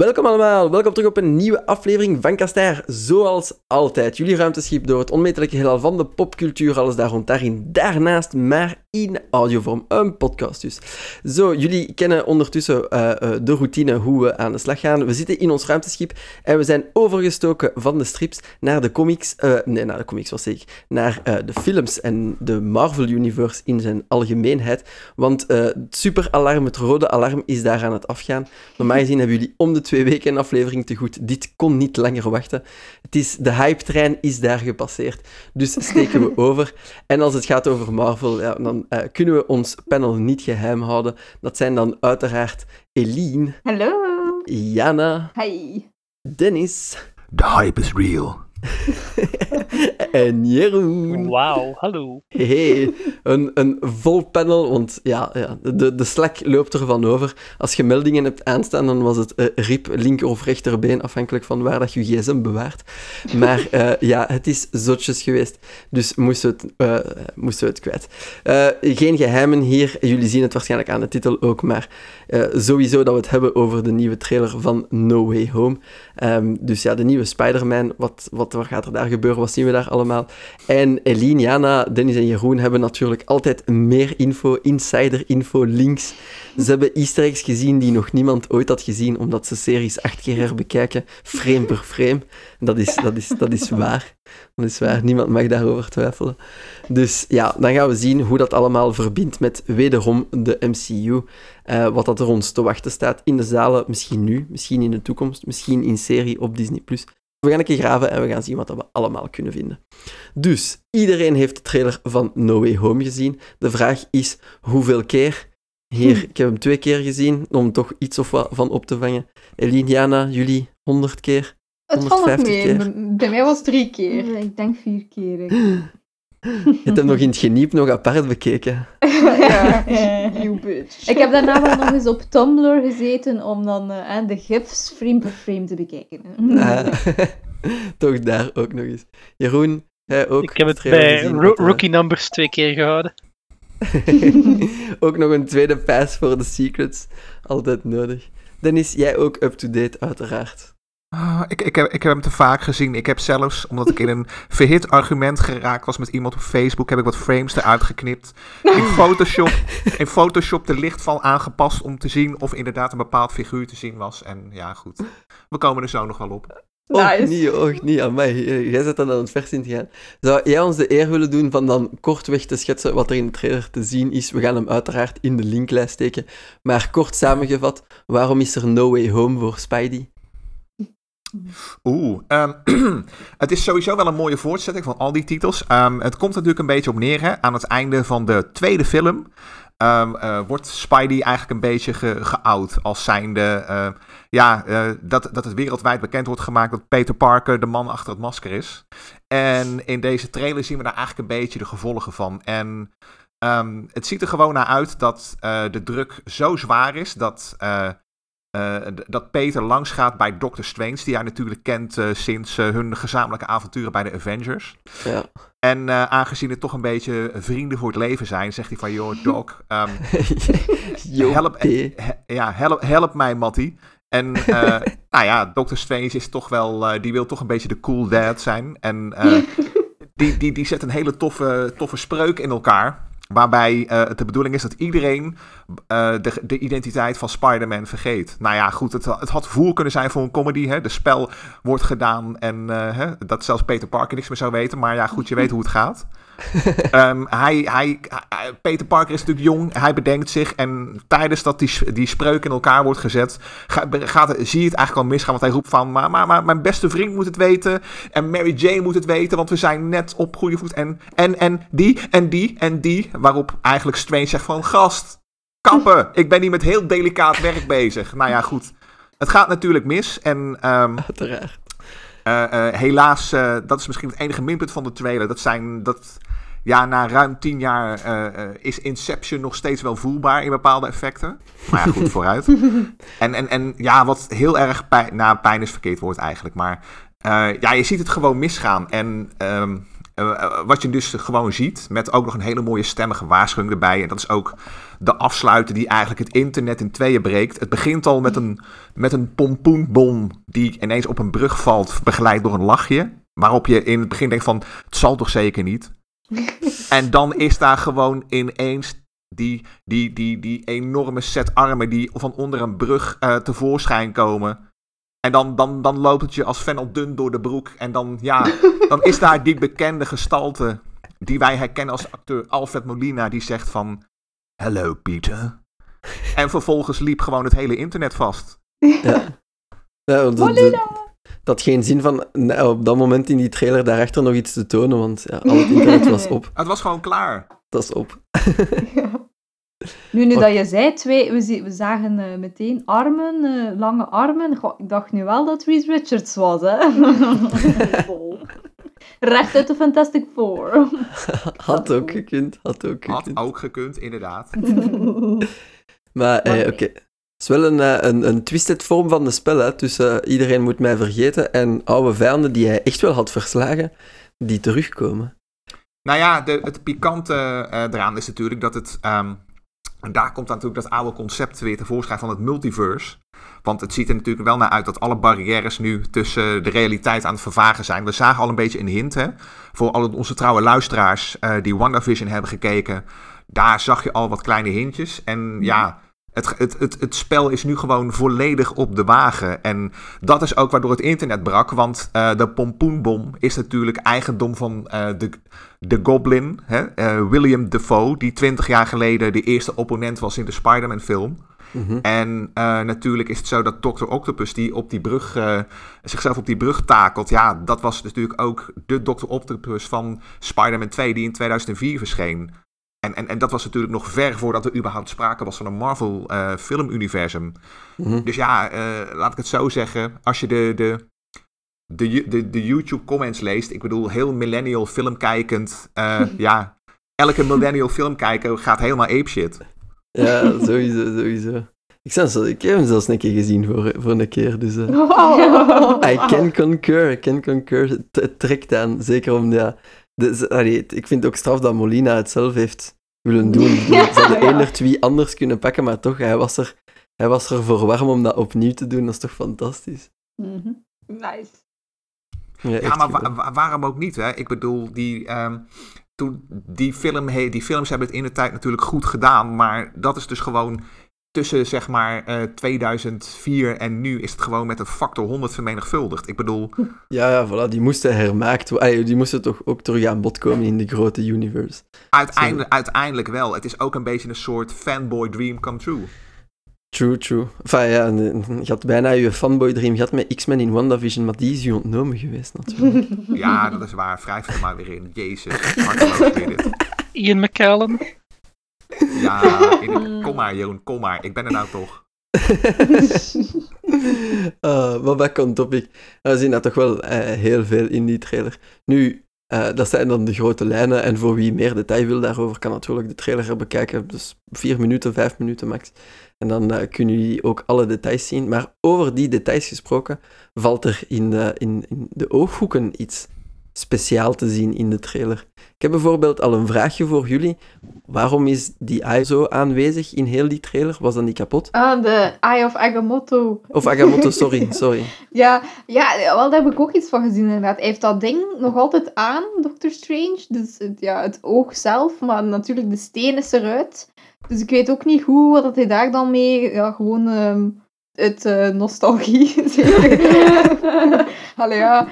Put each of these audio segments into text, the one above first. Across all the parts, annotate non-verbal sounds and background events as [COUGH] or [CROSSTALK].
Welkom allemaal, welkom terug op een nieuwe aflevering van Kastaar. Zoals altijd, jullie ruimteschip door het onmetelijke heelal van de popcultuur, alles daar rond daarin. Daarnaast maar in audiovorm, een podcast dus. Zo, jullie kennen ondertussen uh, uh, de routine hoe we aan de slag gaan. We zitten in ons ruimteschip en we zijn overgestoken van de strips naar de comics, uh, nee, naar de comics was ik, naar de films en de Marvel Universe in zijn algemeenheid. Want het superalarm, het rode alarm, is daar aan het afgaan. Normaal gezien hebben jullie om de twee weken een aflevering te goed. Dit kon niet langer wachten. Het is, de hype-trein is daar gepasseerd. Dus steken we [LAUGHS] over. En als het gaat over Marvel, ja, dan uh, kunnen we ons panel niet geheim houden. Dat zijn dan uiteraard Eline. Hallo. Jana. Hi. Dennis. The hype is real. [LAUGHS] en Jeroen. Wauw, hallo. Hey, een, een vol panel, want ja, ja de, de Slack loopt ervan over. Als je meldingen hebt aanstaan, dan was het uh, rip, linker of rechterbeen, afhankelijk van waar dat je gsm bewaart. Maar uh, ja, het is zotjes geweest, dus moesten we het, uh, moesten we het kwijt. geen geheimen hier, jullie zien het waarschijnlijk aan de titel ook, maar sowieso dat we het hebben over de nieuwe trailer van No Way Home. Um, dus ja, de nieuwe Spider-Man, wat, wat, wat gaat er daar gebeuren, wat zien we daar allemaal? En Eline, Jana, Dennis en Jeroen hebben natuurlijk altijd meer info, insider-info, links. Ze hebben easter eggs gezien die nog niemand ooit had gezien, omdat ze series acht keer herbekijken, frame per frame. Dat is, dat is, dat is waar. Dat is waar, niemand mag daarover twijfelen. Dus ja, dan gaan we zien hoe dat allemaal verbindt met wederom de MCU. Uh, wat dat er ons te wachten staat in de zalen, misschien nu, misschien in de toekomst, misschien in serie op Disney+. We gaan een keer graven en we gaan zien wat we allemaal kunnen vinden. Dus, iedereen heeft de trailer van No Way Home gezien. De vraag is, hoeveel keer? Hier, hm. ik heb hem twee keer gezien, om toch iets of wat van op te vangen. Eline, Jana, jullie honderd keer? Het valt nog mee. Keer? Bij mij was het drie keer. Ik denk vier keer. Je hebt hem nog in het geniep nog apart bekeken. [LAUGHS] ja, [LAUGHS] you bitch. Ik heb daarna wel nog eens op Tumblr gezeten om dan uh, de gifs frame per frame te bekijken. Ah, [LAUGHS] toch daar ook nog eens. Jeroen, jij ook? Ik heb het bij ro Rookie Numbers twee keer gehouden. ook nog een tweede pass voor de secrets. Altijd nodig. Dennis, jij ook up-to-date uiteraard. Uh, ik, ik, heb, ik heb hem te vaak gezien. Ik heb zelfs, omdat ik in een verhit argument geraakt was met iemand op Facebook, heb ik wat frames eruit geknipt. In [LAUGHS] Photoshop, in Photoshop de lichtval aangepast om te zien of inderdaad een bepaald figuur te zien was. En ja, goed. We komen er zo nog wel op. Nice. Och niet, och niet aan mij. Jij zit dan aan het vers in te gaan. Zou jij ons de eer willen doen van dan kortweg te schetsen wat er in de trailer te zien is? We gaan hem uiteraard in de linklijst steken. Maar kort samengevat, waarom is er No Way Home voor Spidey? Oeh, um, [CLEARS THROAT] het is sowieso wel een mooie voortzetting van al die titels. Um, het komt natuurlijk een beetje op neer. Hè? Aan het einde van de tweede film um, uh, wordt Spidey eigenlijk een beetje ge geout als zijnde... Uh, ja, uh, dat, dat het wereldwijd bekend wordt gemaakt dat Peter Parker de man achter het masker is. En in deze trailer zien we daar eigenlijk een beetje de gevolgen van. En het ziet er gewoon naar uit dat de druk zo zwaar is dat uh, dat Peter langs gaat bij Dr. Strange, die hij natuurlijk kent uh, sinds uh, hun gezamenlijke avonturen bij de Avengers. Ja. En aangezien het toch een beetje vrienden voor het leven zijn, zegt hij van, joh, Doc, [LAUGHS] um, help, he, ja, help, help mij, Matty. En [LAUGHS] nou ja, Dr. Strange is toch wel, die wil toch een beetje de cool dad zijn. En [LAUGHS] die, die, die zet een hele toffe, toffe spreuk in elkaar. Waarbij het de bedoeling is dat iedereen uh, de, de, identiteit van Spider-Man vergeet. Nou ja, goed, het, het, had voer kunnen zijn voor een comedy. Hè? De spel wordt gedaan en uh, hè, dat zelfs Peter Parker niks meer zou weten. Maar ja, goed, je weet hoe het gaat. Um, hij, hij, Peter Parker is natuurlijk jong, hij bedenkt zich. En tijdens dat die, die spreuk in elkaar wordt gezet, gaat, gaat, zie je het eigenlijk al misgaan. Want hij roept van, maar, maar, maar mijn beste vriend moet het weten. En Mary Jane moet het weten, want we zijn net op goede voet. En, en, en die, en die, en die. Waarop eigenlijk Strange zegt van, gast, kappen. Ik ben hier met heel delicaat werk bezig. Nou ja, goed. Het gaat natuurlijk mis. En, um, Uiteraard. Uh, uh, helaas, uh, dat is misschien het enige minpunt van de trailer. Dat zijn dat ja, na ruim tien jaar uh, uh, is Inception nog steeds wel voelbaar in bepaalde effecten. Maar ja, goed, [LAUGHS] vooruit. En, en, en ja, wat heel erg pijn, nou, pijn is verkeerd woord eigenlijk. Maar uh, ja, je ziet het gewoon misgaan. En um, wat je dus gewoon ziet, met ook nog een hele mooie stemmige waarschuwing erbij. En dat is ook de afsluiter die eigenlijk het internet in tweeën breekt. Het begint al met een, met een pompoenbom die ineens op een brug valt, begeleid door een lachje. Waarop je in het begin denkt van, het zal toch zeker niet? [LAUGHS] en dan is daar gewoon ineens die, die, die, die enorme set armen die van onder een brug uh, tevoorschijn komen. En dan, dan, dan loopt het je als Fennel dun door de broek. En dan, ja, [LAUGHS] dan is daar die bekende gestalte die wij herkennen als acteur Alfred Molina. Die zegt van, hello Peter. [LAUGHS] En vervolgens liep gewoon het hele internet vast. Ja. ja dat, dat, geen zin van op dat moment in die trailer daarachter nog iets te tonen, want ja, al het internet was op. [LAUGHS] Het was gewoon klaar. Dat is op. [LAUGHS] Ja. Nu, nu dat je zei, twee, we, we zagen uh, meteen armen, uh, lange armen. Goh, ik dacht nu wel dat Reese Richards was, hè? [LAUGHS] Recht uit de Fantastic Four. had ook gekund, had ook gekund. Had ook gekund, inderdaad. maar eh, oké. Okay. Het is wel een, een, een twisted vorm van de spel, hè? tussen iedereen moet mij vergeten en oude vijanden die hij echt wel had verslagen, die terugkomen. Nou ja, de, het pikante uh, eraan is natuurlijk dat het um, daar komt dan natuurlijk dat oude concept weer tevoorschijn van het multiverse. Want het ziet er natuurlijk wel naar uit dat alle barrières nu tussen de realiteit aan het vervagen zijn. We zagen al een beetje een hint hè, voor al onze trouwe luisteraars uh, die WandaVision hebben gekeken. Daar zag je al wat kleine hintjes. En ja, het, het, het, het spel is nu gewoon volledig op de wagen. En dat is ook waardoor het internet brak. Want uh, de pompoenbom is natuurlijk eigendom van uh, de, de Goblin, hè? Uh, William Defoe, die 20 jaar geleden de eerste opponent was in de Spider-Man film. Mm -hmm. En natuurlijk is het zo dat Dr. Octopus, die op die brug, zichzelf op die brug takelt, ja, dat was natuurlijk ook de Dr. Octopus van Spider-Man 2, die in 2004 verscheen. En, en, en dat was natuurlijk nog ver voordat er überhaupt sprake was van een Marvel uh, filmuniversum. Mm Dus ja, uh, laat ik het zo zeggen. Als je de, de, de, de, de YouTube comments leest. Ik bedoel, heel millennial filmkijkend. Uh, [LAUGHS] ja, elke millennial filmkijker gaat helemaal apeshit. Ja, sowieso, sowieso. Ik, zelfs, ik heb hem zelfs een keer gezien voor, voor een keer. Dus, I can concur, I can concur. Het trekt aan, zeker om... Ja, dus, allee, ik vind het ook straf dat Molina het zelf heeft willen doen. [LAUGHS] Ze hadden één of twee anders kunnen pakken, maar toch, hij was, er, hij was er voor warm om dat opnieuw te doen. Dat is toch fantastisch? Mm -hmm. Nice. Ja, ja maar wa waarom ook niet? Hè? Ik bedoel, die, um, toen, die, film, hey, die films hebben het in de tijd natuurlijk goed gedaan, maar dat is dus gewoon tussen zeg maar uh, eh, 2004 en nu is het gewoon met een factor 100 vermenigvuldigd. Ik bedoel... [LAUGHS] Ja, ja, voilà, die moesten hermaakt worden. Die moesten toch ook terug aan bod komen in de grote universe. Uiteindelijk, uiteindelijk wel. Het is ook een beetje een soort fanboy dream come true. True, true. Enfin, ja, je had bijna je fanboy dream gehad met X-Men in WandaVision, maar die is je ontnomen geweest natuurlijk. [LAUGHS] Ja, dat is waar. Wrijf er maar weer in. Jezus, dit. Ian McKellen. [LAUGHS] Ja, [LAUGHS] kom maar Jeroen, kom maar. Ik ben er nou toch. uh, [LAUGHS] maar back on topic. We zien dat toch wel uh, heel veel in die trailer. Nu, uh, dat zijn dan de grote lijnen. En voor wie meer detail wil daarover, kan natuurlijk de trailer bekijken. Dus vier minuten, vijf minuten max. En dan uh, kunnen jullie ook alle details zien. Maar over die details gesproken, valt er in, in, in de ooghoeken iets speciaal te zien in de trailer. Ik heb bijvoorbeeld al een vraagje voor jullie. Waarom is die eye zo aanwezig in heel die trailer? Was dat niet kapot? Ah, de Eye of Agamotto. Of Agamotto, [LAUGHS] sorry, sorry. ja, ja, wel, daar heb ik ook iets van gezien inderdaad. Hij heeft dat ding nog altijd aan, Doctor Strange. Dus het, ja, het oog zelf, maar natuurlijk de steen is eruit. Dus ik weet ook niet hoe wat hij daar dan mee ja, gewoon um, uit uh, nostalgie. [LAUGHS] [LAUGHS] Allee, ja.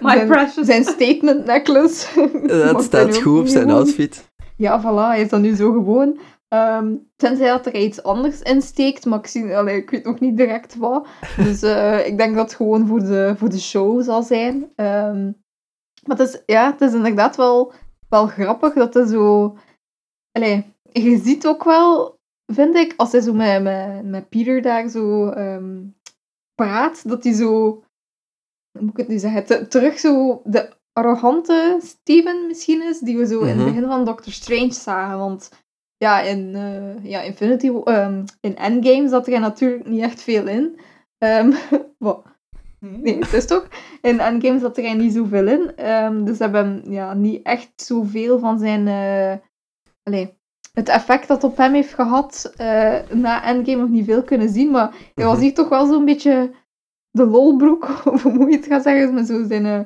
Uh, zijn, zijn, statement necklace. [LAUGHS] Dat staat goed op zijn outfit. Ja, voilà, hij is dat nu zo gewoon. Um, tenzij dat er iets anders in steekt, maar ik, zie, allee, ik weet nog niet direct wat. Dus uh, ik denk dat het gewoon voor de, voor de show zal zijn. Um, maar het is, ja, het is inderdaad wel, wel grappig dat hij zo... Allee, je ziet ook wel vind ik, als hij zo met, met, met Peter daar zo um, praat, dat hij zo, hoe moet ik het nu zeggen, terug zo de arrogante Steven misschien is, die we zo in het mhm. begin van Doctor Strange zagen. Want ja, in uh, ja, Infinity, um, in Endgame zat er natuurlijk niet echt veel in. [LAUGHS] Um, Nee, het is toch? In Endgame zat er niet zoveel in. Ehm, dus hebben ja, niet echt zoveel van zijn... Uh, allez, het effect dat op hem heeft gehad uh, na Endgame nog niet veel kunnen zien. Maar hij was mhm. hier toch wel zo'n beetje de lolbroek, [LAUGHS] of hoe moet je het gaan zeggen, met zo zijn uh,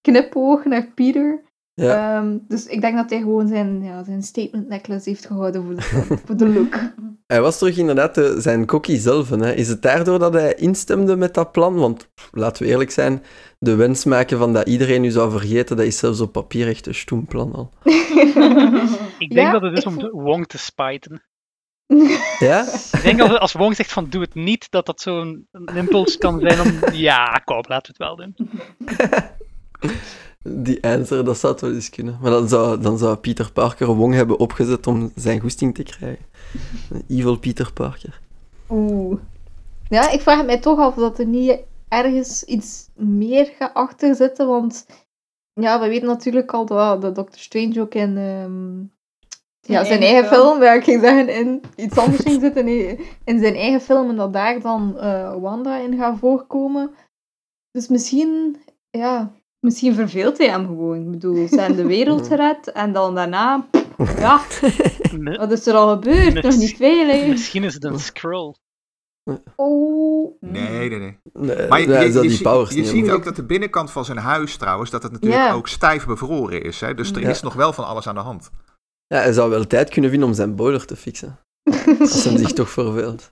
knipoog naar Peter. Ja. Ehm, dus ik denk dat hij gewoon zijn, ja, zijn statement necklace heeft gehouden voor de, voor de look. [LAUGHS] Hij was terug inderdaad de, zijn kokkie zelf. Hè. Is het daardoor dat hij instemde met dat plan? Want laten we eerlijk zijn, de wens maken van dat iedereen u zou vergeten, dat is zelfs op papier echt een stoem plan al. [LAUGHS] [LAUGHS] ik denk dat het is om Wong te spijten. Ja? Ik denk dat als Wong zegt van doe het niet, dat dat zo'n impuls kan zijn om [LAUGHS] ja, kom, laten we het wel doen. [LAUGHS] Die answer, dat zou het wel eens kunnen. Maar dan zou, dan zou Peter Parker Wong hebben opgezet om zijn goesting te krijgen. Evil Peter Parker. Oeh. Ja, ik vraag mij toch af dat er niet ergens iets meer gaat achter zitten, want ja, we weten natuurlijk al dat, dat Doctor Strange ook in ehm, ja, zijn eigen film, waar ik ging zeggen, in iets [LAUGHS] anders ging zitten, nee, in zijn eigen film en dat daar dan uh, Wanda in gaat voorkomen. Dus misschien, ja, misschien verveelt hij hem gewoon. Ik bedoel, zijn de wereld [LAUGHS] gered en dan daarna ja, [LAUGHS] wat is er al gebeurd? Nog niet veel, Misschien is het een scroll. Oh. Nee, nee, nee. maar je, je, je, ziet ook dat de binnenkant van zijn huis trouwens, dat het natuurlijk ook stijf bevroren is. Hè? Dus er is nog wel van alles aan de hand. Ja, hij zou wel tijd kunnen vinden om zijn boiler te fixen. Als hij zich toch verveelt.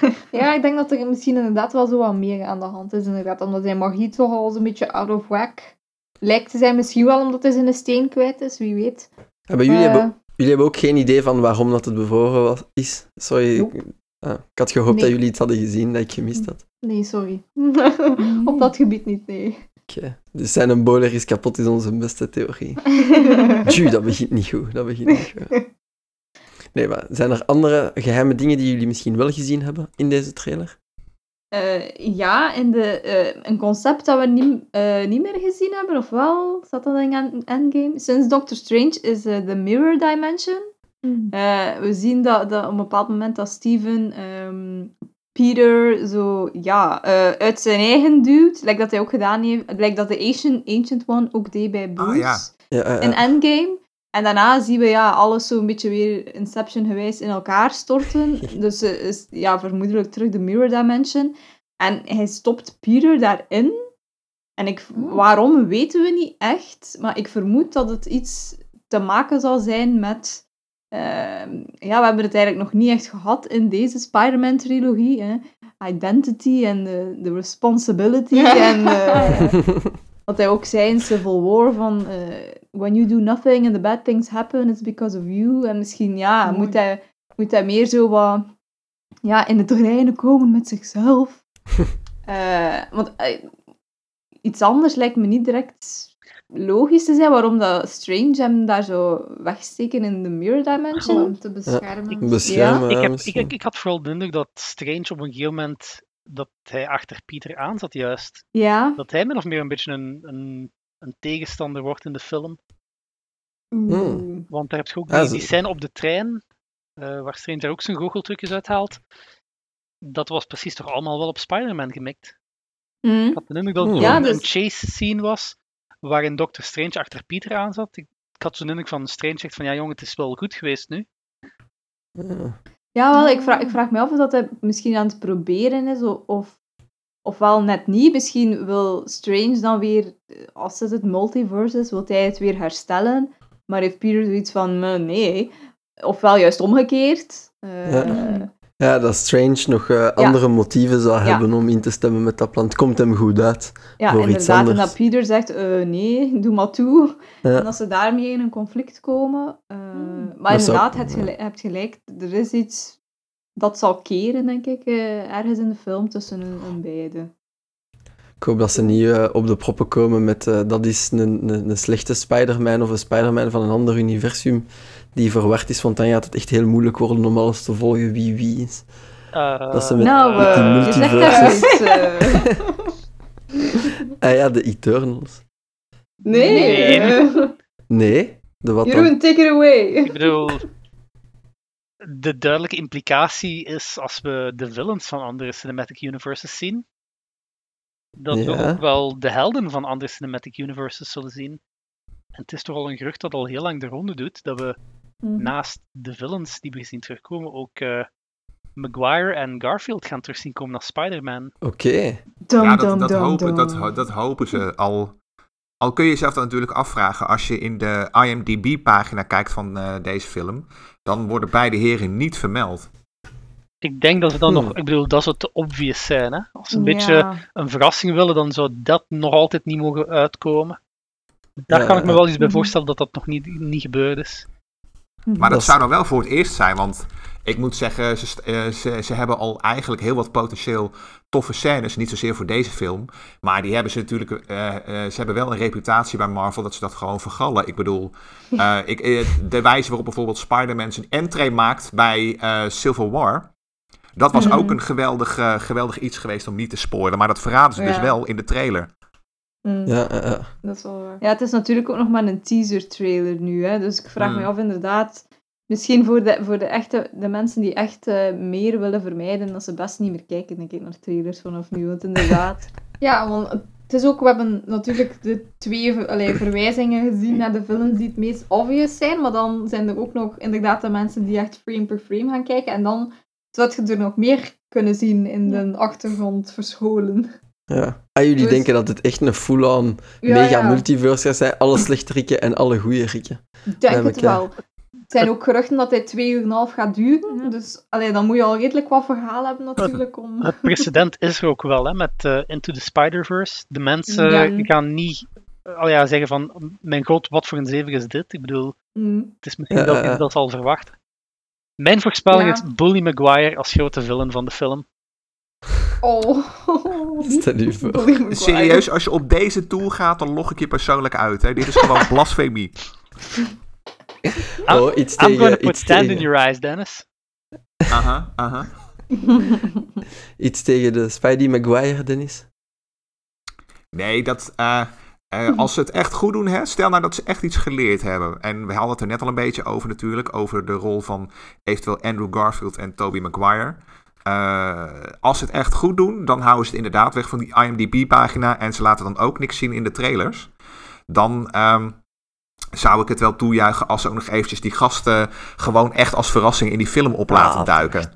[LAUGHS] Ja, ik denk dat er misschien inderdaad wel zo wat meer aan de hand is. Inderdaad, omdat zijn magie toch al een beetje out of whack lijkt te zijn. Misschien wel omdat hij zijn steen kwijt is, wie weet. jullie, hebben, eh. jullie hebben ook geen idee van waarom dat het bevroren was, is? Sorry, ah, ik, had gehoopt dat jullie iets hadden gezien dat ik gemist had. Nee, sorry. [LAUGHS] Op dat gebied niet, nee. Oké, dus zijn een boiler is kapot is onze beste theorie. [LAUGHS] Tju, dat begint niet goed. Dat begint niet goed. Nee, maar zijn er andere geheime dingen die jullie misschien wel gezien hebben in deze trailer? Uh, ja, in de, uh, een concept dat we niet, uh, niet meer gezien hebben, of wel? Zat dat in Endgame? Sinds Doctor Strange is de Mirror Dimension. Mm. we zien dat, dat op een bepaald moment dat Steven um, Peter zo, ja, uit zijn eigen duwt. Lijkt dat hij ook gedaan heeft. Lijkt dat de Ancient, Ancient One ook deed bij Boots. Oh, ja. Ja, in Endgame. En daarna zien we ja, alles zo een beetje weer Inception gewijs in elkaar storten. [LAUGHS] dus uh, is ja, vermoedelijk terug de Mirror Dimension. En hij stopt Peter daarin. En ik, oh. waarom weten we niet echt. Maar ik vermoed dat het iets te maken zal zijn met. Uh, ja, we hebben het eigenlijk nog niet echt gehad in deze Spider-Man-trilogie. Identity en de responsibility. en, uh, [LAUGHS] wat hij ook zei in Civil War van uh, when you do nothing and the bad things happen, it's because of you. En misschien ja, moet hij, moet hij meer zo wat ja, in het reinen komen met zichzelf. uh, [LAUGHS] want uh, iets anders lijkt me niet direct logisch te zijn waarom dat Strange hem daar zo wegsteken in de Mirror Dimension. Om te beschermen. Ja, beschermen ja. ik, heb, ik, ik, had vooral de indruk dat Strange op een gegeven moment dat hij achter Pieter aan zat, juist. Ja. Dat hij min of meer een beetje een, een, een tegenstander wordt in de film. Hmm. Want daar heb je ook die, die scène op de trein, uh, waar Strange ook zijn goocheltrucjes uithaalt. Dat was precies toch allemaal wel op Spider-Man gemikt. Mm. Ik had de indruk dat het ja, dus... een chase scene was, waarin Doctor Strange achter Pieter aan zat. Ik, ik had zo'n indruk van Strange zegt van, ja jongen, het is wel goed geweest nu. Ja, wel, ik vraag, ik vraag me af of dat hij misschien aan het proberen is, of, of wel net niet. Misschien wil Strange dan weer, als het het multiverse is, wil hij het weer herstellen. Maar heeft Peter zoiets van, nee. Ofwel juist omgekeerd. Uh, ja, dat Strange nog uh, andere motieven zou hebben om in te stemmen met dat plan. Het komt hem goed uit. Ja, voor inderdaad. Iets anders. En dat Peter zegt, uh, nee, doe maar toe. En dat ze daarmee in een conflict komen. Uh, maar dat inderdaad, je gelijk, hebt gelijk. Er is iets dat zal keren, denk ik, ergens in de film tussen een, beide. Ik hoop dat ze niet op de proppen komen met dat is een, een, een slechte Spider-Man of een Spider-Man van een ander universum die verward is, want dan gaat het echt heel moeilijk worden om alles te volgen wie wie is. Uh, dat ze met, nou, met die uh, multiverses... [LAUGHS] ah ja, de Eternals. Nee. Nee. nee? De wat Jeroen, dan? take it away. Ik bedoel, de duidelijke implicatie is als we de villains van andere cinematic universes zien, dat we ook wel de helden van andere cinematic universes zullen zien. En het is toch al een gerucht dat al heel lang de ronde doet, dat we mhm. naast de villains die we zien terugkomen, ook uh, Maguire en Garfield gaan terugzien komen als Spider-Man. Oké. Ja, dat, dat, hopen, dat, dat hopen ze al. Al kun je jezelf dan natuurlijk afvragen, als je in de IMDb-pagina kijkt van uh, deze film, dan worden beide heren niet vermeld. Ik denk dat ze dan nog, hmm. ik bedoel, dat zou te obvious zijn. Hè? Als ze een beetje een verrassing willen, dan zou dat nog altijd niet mogen uitkomen. Daar kan ik me wel iets bij voorstellen dat dat nog niet, niet gebeurd is. Maar dat zou dan wel voor het eerst zijn, want ik moet zeggen, ze, eh, ze, ze, hebben al eigenlijk heel wat potentieel toffe scènes. Niet zozeer voor deze film, maar die hebben ze natuurlijk. Uh, ze hebben wel een reputatie bij Marvel dat ze dat gewoon vergallen. Ik bedoel, [LAUGHS] ik, de wijze waarop bijvoorbeeld Spider-Man zijn entree maakt bij Civil War. Dat was ook mhm. een geweldig, geweldig iets geweest om niet te spoilen. Maar dat verraden ze dus wel in de trailer. Mm. Ja, dat is wel waar. Ja, het is natuurlijk ook nog maar een teaser trailer nu. Hè? Dus ik vraag mm. me af inderdaad Misschien voor de, voor de, echte, de mensen die echt uh, meer willen vermijden, dat ze best niet meer kijken denk ik, naar trailers vanaf nu. Want inderdaad... [LAUGHS] ja, want het is ook... We hebben natuurlijk de twee allee, verwijzingen gezien naar de films die het meest obvious zijn. Maar dan zijn er ook nog inderdaad de mensen die echt frame per frame gaan kijken. En dan zou je er nog meer kunnen zien in de achtergrond verscholen. Ja. Ah, jullie dus- denken dat het echt een full-on mega multiverse gaat zijn? Alle slechte rikken en alle goede rikken. Ik denk het wel. Het zijn ook geruchten dat hij twee uur en een half gaat duren. Dus allee, dan moet je al redelijk wat verhaal hebben natuurlijk. Om... [LAUGHS] Het precedent is er ook wel hè, met uh, Into the Spider-Verse. De mensen gaan niet uh, ja, zeggen van, mijn god, wat voor een zeven is dit? Ik bedoel, mm. het is misschien dat je dat al verwachten. Mijn voorspelling is Bully Maguire als grote villain van de film. Oh. [LAUGHS] Serieus, als je op deze tool gaat, dan log ik je persoonlijk uit. Hè? Dit is gewoon [LAUGHS] blasfemie. I'm, oh, iets I'm tegen, put stand in your eyes, Dennis. Aha, aha. [LAUGHS] iets tegen de Spidey Maguire, Dennis? Nee, dat... Uh, uh, als ze het echt goed doen, hè, stel nou dat ze echt iets geleerd hebben. En we hadden het er net al een beetje over natuurlijk, over de rol van eventueel Andrew Garfield en Tobey Maguire. Uh, als ze het echt goed doen, dan houden ze het inderdaad weg van die IMDb-pagina en ze laten dan ook niks zien in de trailers. Dan um, zou ik het wel toejuichen als ze ook nog eventjes die gasten gewoon echt als verrassing in die film op laten ah, duiken.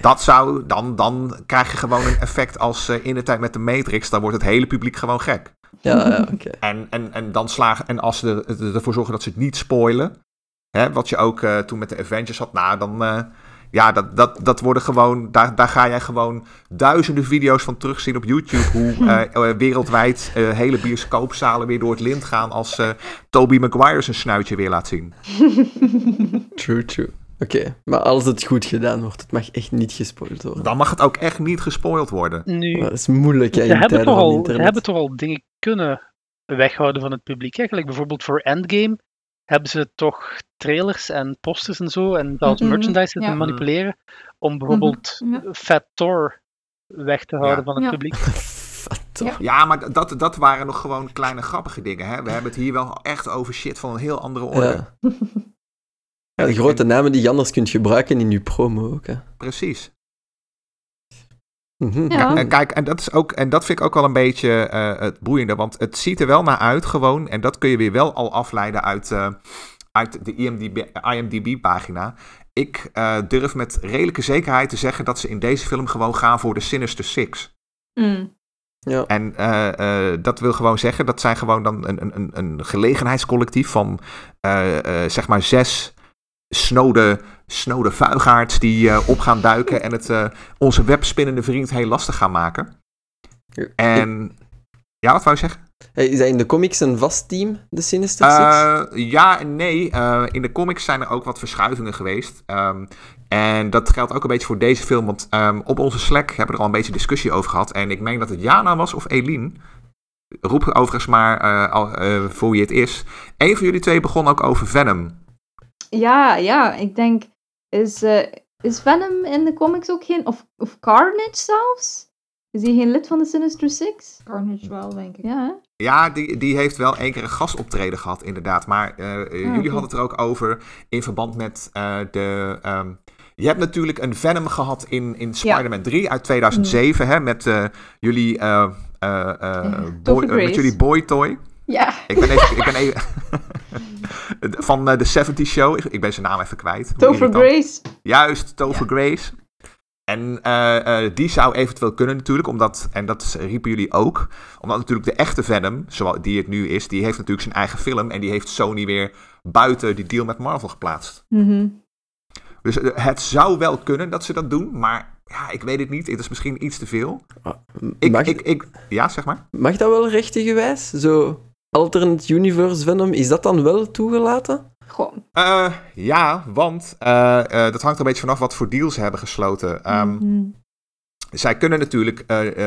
Dat zou, dan, dan krijg je gewoon een effect als uh, in de tijd met de Matrix, dan wordt het hele publiek gewoon gek. Ja, ja oké. En, en, en dan slagen, en als ze er, ervoor zorgen dat ze het niet spoilen, hè, wat je ook uh, toen met de Avengers had, nou dan... Ja, dat, dat, dat worden gewoon, daar, daar ga jij gewoon duizenden video's van terugzien op YouTube. Hoe uh, [LAUGHS] wereldwijd uh, hele bioscoopzalen weer door het lint gaan als uh, Toby Maguire zijn snuitje weer laat zien. [LAUGHS] True, true. Oké, maar als het goed gedaan wordt, het mag echt niet gespoild worden. Dan mag het ook echt niet gespoild worden. Nu, dat is moeilijk, hè, in hebben toch al, Ze hebben toch al dingen kunnen weghouden van het publiek. Eigenlijk bijvoorbeeld voor Endgame hebben ze toch trailers en posters en zo en zelfs mm merchandise te manipuleren om bijvoorbeeld mhm, Fat Thor weg te houden van het publiek. [LAUGHS] Ja. ja, maar dat, dat waren nog gewoon kleine grappige dingen. Hè? We hebben het hier wel echt over shit van een heel andere orde. Ja. [LAUGHS] de grote namen die je anders kunt gebruiken in je promo ook. Hè? Precies. Mhm. Ja. En kijk, en dat, is ook, en dat vind ik ook wel een beetje uh, het boeiende. Want het ziet er wel naar uit gewoon. En dat kun je weer wel al afleiden uit, uh, uit de IMDb-pagina. Ik uh, durf met redelijke zekerheid te zeggen dat ze in deze film gewoon gaan voor de Sinister Six. Mm. Ja. En dat wil gewoon zeggen, dat zijn gewoon dan een, een, een gelegenheidscollectief van zeg maar zes snode, snode vuigaards die uh, op gaan duiken en het uh, onze webspinnende vriend heel lastig gaan maken. En ja, wat wou je zeggen? Is dat in de comics een vast team, de Sinister Six? Uh, ja en nee. in de comics zijn er ook wat verschuivingen geweest. Um, en dat geldt ook een beetje voor deze film. Want um, op onze Slack hebben we er al een beetje discussie over gehad. En ik meen dat het Jana was of Eline. Roep overigens maar voor wie het is. Een van jullie twee begon ook over Venom. Ja, ja, ik denk, is, uh, is Venom in de comics ook geen, of, of Carnage zelfs? Is hij geen lid van de Sinister Six? Carnage wel, denk ik. Ja, ja die, die heeft wel één keer een gastoptreden gehad, inderdaad. Maar uh, jullie hadden het er ook over in verband met uh, de... Um, je hebt natuurlijk een Venom gehad in, in Spider-Man 3 uit 2007, mm. hè, met uh, jullie boy, met jullie boy toy. Ja. Ik ben even... Ik ben even [LAUGHS] van de 70 Show. Ik ben zijn naam even kwijt. Tover Grace. Juist, Tover Grace. En uh, uh, die zou eventueel kunnen natuurlijk, omdat, en dat riepen jullie ook, omdat natuurlijk de echte Venom, zoals die het nu is, die heeft natuurlijk zijn eigen film en die heeft Sony weer buiten die deal met Marvel geplaatst. Mm -hmm. Dus uh, het zou wel kunnen dat ze dat doen, maar ja, ik weet het niet. Het is misschien iets te veel. Ik, mag, ik, ik, ja, zeg maar. Mag dat wel rechtengewijs? Zo alternate universe Venom, is dat dan wel toegelaten? Gewoon. Uh, ja, want uh, uh, dat hangt er een beetje vanaf wat voor deals ze hebben gesloten. Um, mm -hmm. Zij kunnen natuurlijk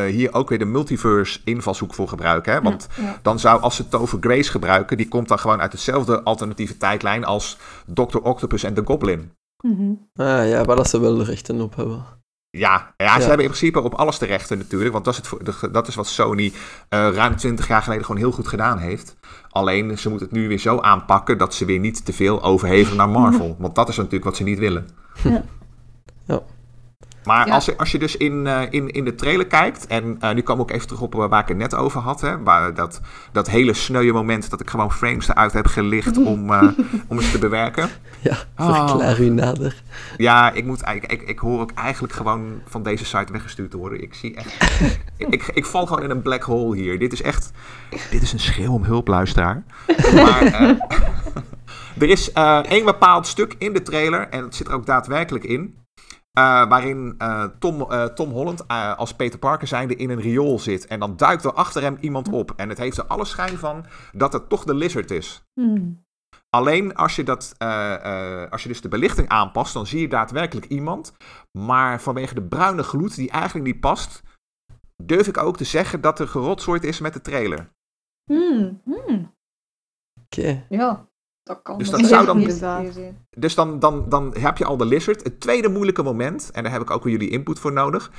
hier ook weer de multiverse invalshoek voor gebruiken. Hè? Want ja, ja. dan zou, als ze Tover Grace gebruiken, die komt dan gewoon uit dezelfde alternatieve tijdlijn als Dr. Octopus en de Goblin. Mm -hmm. Ah ja, waar dat ze wel de rechten op hebben. Ja, ja, ze ja. hebben in principe op alles de rechten natuurlijk. Want dat is, het, dat is wat Sony uh, ruim 20 jaar geleden gewoon heel goed gedaan heeft. Alleen ze moeten het nu weer zo aanpakken dat ze weer niet te veel overhevelen naar Marvel. [LAUGHS] Want dat is natuurlijk wat ze niet willen. Ja. ja. Maar ja. als, je, als je dus in, uh, in, in de trailer kijkt, en uh, nu kom ik ook even terug op waar ik het net over had, hè, waar dat, dat hele sneuwe moment dat ik gewoon frames eruit heb gelicht om, uh, [LAUGHS] om eens te bewerken. Ja, verklaar oh. u nader. Ja, ik, moet, ik, ik, ik hoor ook eigenlijk gewoon van deze site weggestuurd te worden. Ik zie echt, [LAUGHS] ik, ik, ik, val gewoon in een black hole hier. Dit is echt, dit is een schreeuw om hulp, luisteraar. [LAUGHS] Maar er is één bepaald stuk in de trailer, en dat zit er ook daadwerkelijk in. Uh, waarin uh, Tom, uh, Tom Holland als Peter Parker zijnde in een riool zit. En dan duikt er achter hem iemand op. En het heeft er alle schijn van dat het toch de lizard is. Hmm. Alleen als je, dat, als je dus de belichting aanpast, dan zie je daadwerkelijk iemand. Maar vanwege de bruine gloed die eigenlijk niet past, durf ik ook te zeggen dat er gerotsoord is met de trailer. Oké. Okay. Ja. Dat kan dus dat zou dan, dus dan, dan, dan heb je al de lizard. Het tweede moeilijke moment, en daar heb ik ook weer jullie input voor nodig.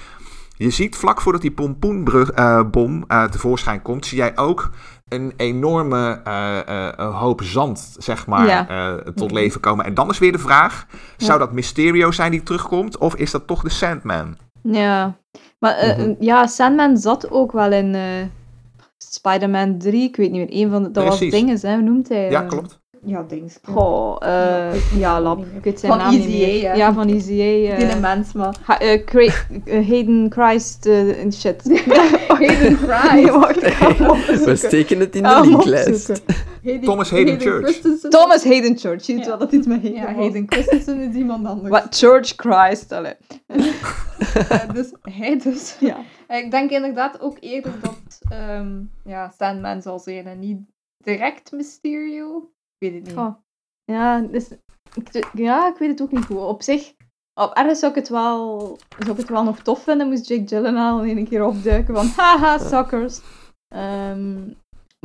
Je ziet vlak voordat die pompoenbom uh, tevoorschijn komt, zie jij ook een enorme uh, uh, hoop zand, zeg maar, ja. tot leven komen. En dan is weer de vraag, zou dat Mysterio zijn die terugkomt, of is dat toch de Sandman? Ja, maar mm -hmm. ja, Sandman zat ook wel in Spider-Man 3, ik weet niet meer, een van de, dat Precies. was dingen, hè, hoe noemt hij? Ja, klopt. Ja, dings. Goh, uh, ja, lab. Ik weet zijn van naam niet meer. ja. Ja, van EZA. Uh, Die mens, maar. ha, uh, Cra- uh, Hayden Christ uh, en shit. [LAUGHS] Hayden Christ. Nee, wacht, ik ga [LAUGHS] hem We steken het in de linklijst. opzoeken. Hayden, Thomas Hayden Church. Christensen. Thomas Hayden Church. Je ziet Ja. wel dat iets met Hayden Ja, was. Hayden Christensen is iemand anders. Wat? Church Christ, allee. Eh, [LAUGHS] dus hij dus. Ja. Ik denk inderdaad ook eerder dat ehm, ja, Sandman zal zijn en niet direct Mysterio. Ik weet het niet. Goh. Ja, dus, ik, ja, ik weet het ook niet goed. Op zich, op ergens zou ik het wel, zou ik het wel nog tof vinden, moest Jake Gyllenhaal in een keer opduiken van [LAUGHS] haha, suckers. Ehm,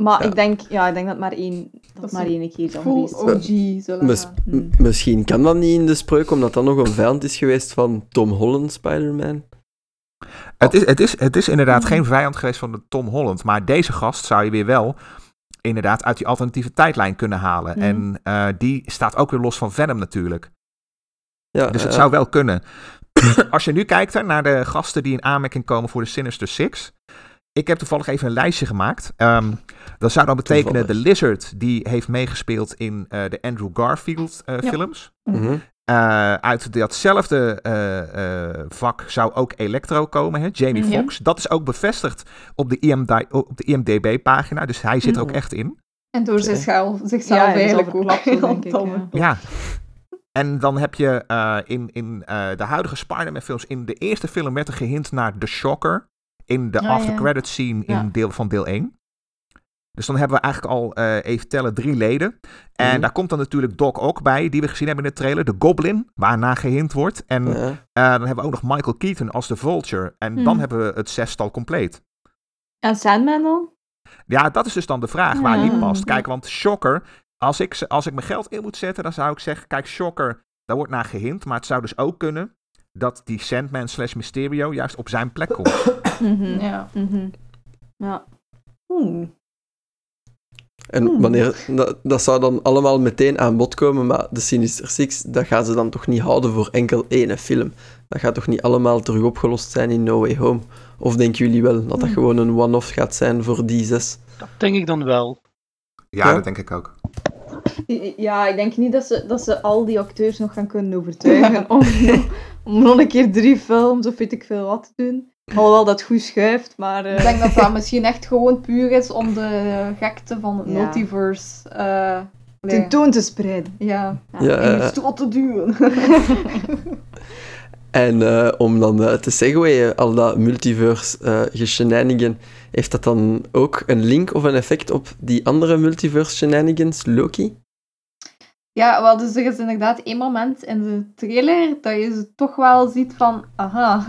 maar Ja. ik denk, ja, ik denk dat maar één, dat, maar één keer zal Full geweest zijn. OG zullen Mis- gaan. Hmm. m- misschien kan dat niet in de spreuk, omdat dat nog een vijand is geweest van Tom Holland Spider-Man. Het is, het, is, het is inderdaad geen vijand geweest van de Tom Holland. Maar deze gast zou je weer wel inderdaad uit die alternatieve tijdlijn kunnen halen. Mhm. En eh, die staat ook weer los van Venom natuurlijk. Ja, Dus het eh, zou wel kunnen. [CLEARS THROAT] Als je nu kijkt hè, naar de gasten die in aanmerking komen voor de Sinister Six. Ik heb toevallig even een lijstje gemaakt. Ehm, dat zou dan betekenen de Lizard, die heeft meegespeeld in eh, de Andrew Garfield Ja. films. mhm. Eh, uit datzelfde eh, eh, vak zou ook Electro komen, hè? Jamie Ja. Foxx. Dat is ook bevestigd op de, IMD op de IMDB-pagina, dus hij zit er ook Mhm. echt in. En door zichzelf, zichzelf Ja, eigenlijk ook. [LAUGHS] ja. Ja. En dan heb je eh, in, in eh, de huidige Spider-Man-films, in de eerste film werd er gehint naar The Shocker. In de Ah, ja. after-credit scene in Ja. deel, van deel 1. Dus dan hebben we eigenlijk al, eh, even tellen, drie leden. En Mhm. daar komt dan natuurlijk Doc Ock bij, die we gezien hebben in de trailer. De Goblin, waarna gehint wordt. En. Eh, dan hebben we ook nog Michael Keaton als de Vulture. En dan Hmm. hebben we het zestal compleet. En Sandman dan? Ja, dat is dus dan de vraag waar die past. Kijk, want Shocker, als ik, als ik mijn geld in moet zetten, dan zou ik zeggen, kijk, Shocker, daar wordt naar gehint. Maar het zou dus ook kunnen dat die Sandman slash Mysterio juist op zijn plek komt. [COUGHS] Mhm. Ja. Mhm. Ja. Oeh. En Hmm. wanneer, dat, dat zou dan allemaal meteen aan bod komen, maar de Sinister Six, dat gaan ze dan toch niet houden voor enkel ene film. Dat gaat toch niet allemaal terug opgelost zijn in No Way Home? Of denken jullie wel dat dat Hmm. gewoon een one-off gaat zijn voor die zes? Dat denk ik dan wel. Ja, Ja. dat denk ik ook. Ja, ik denk niet dat ze, dat ze al die acteurs nog gaan kunnen overtuigen [LAUGHS] om, om nog een keer drie films of weet ik veel wat te doen. Alhoewel dat goed schuift, maar... eh, Ik denk dat dat [LAUGHS] misschien echt gewoon puur is om de gekte van het Ja. multiverse eh, allee, tentoon te spreiden. ja, Ja, in je eh, stoel te duwen. [LAUGHS] En eh, om dan eh, te segwayen, al dat multiverse eh geshenanigan, heeft dat dan ook een link of een effect op die andere multiverse shenanigans, Loki? Ja, wel, dus er is inderdaad één moment in de trailer dat je ze toch wel ziet van, aha,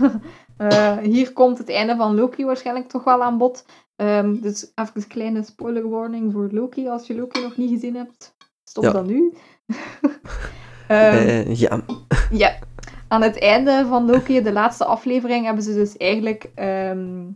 eh, hier komt het einde van Loki waarschijnlijk toch wel aan bod. Ehm, dus even een kleine spoiler warning voor Loki. Als je Loki nog niet gezien hebt, stop Ja. dan nu. [LAUGHS] Ehm, Eh, ja. ja, aan het einde van Loki, de laatste aflevering, hebben ze dus eigenlijk ehm,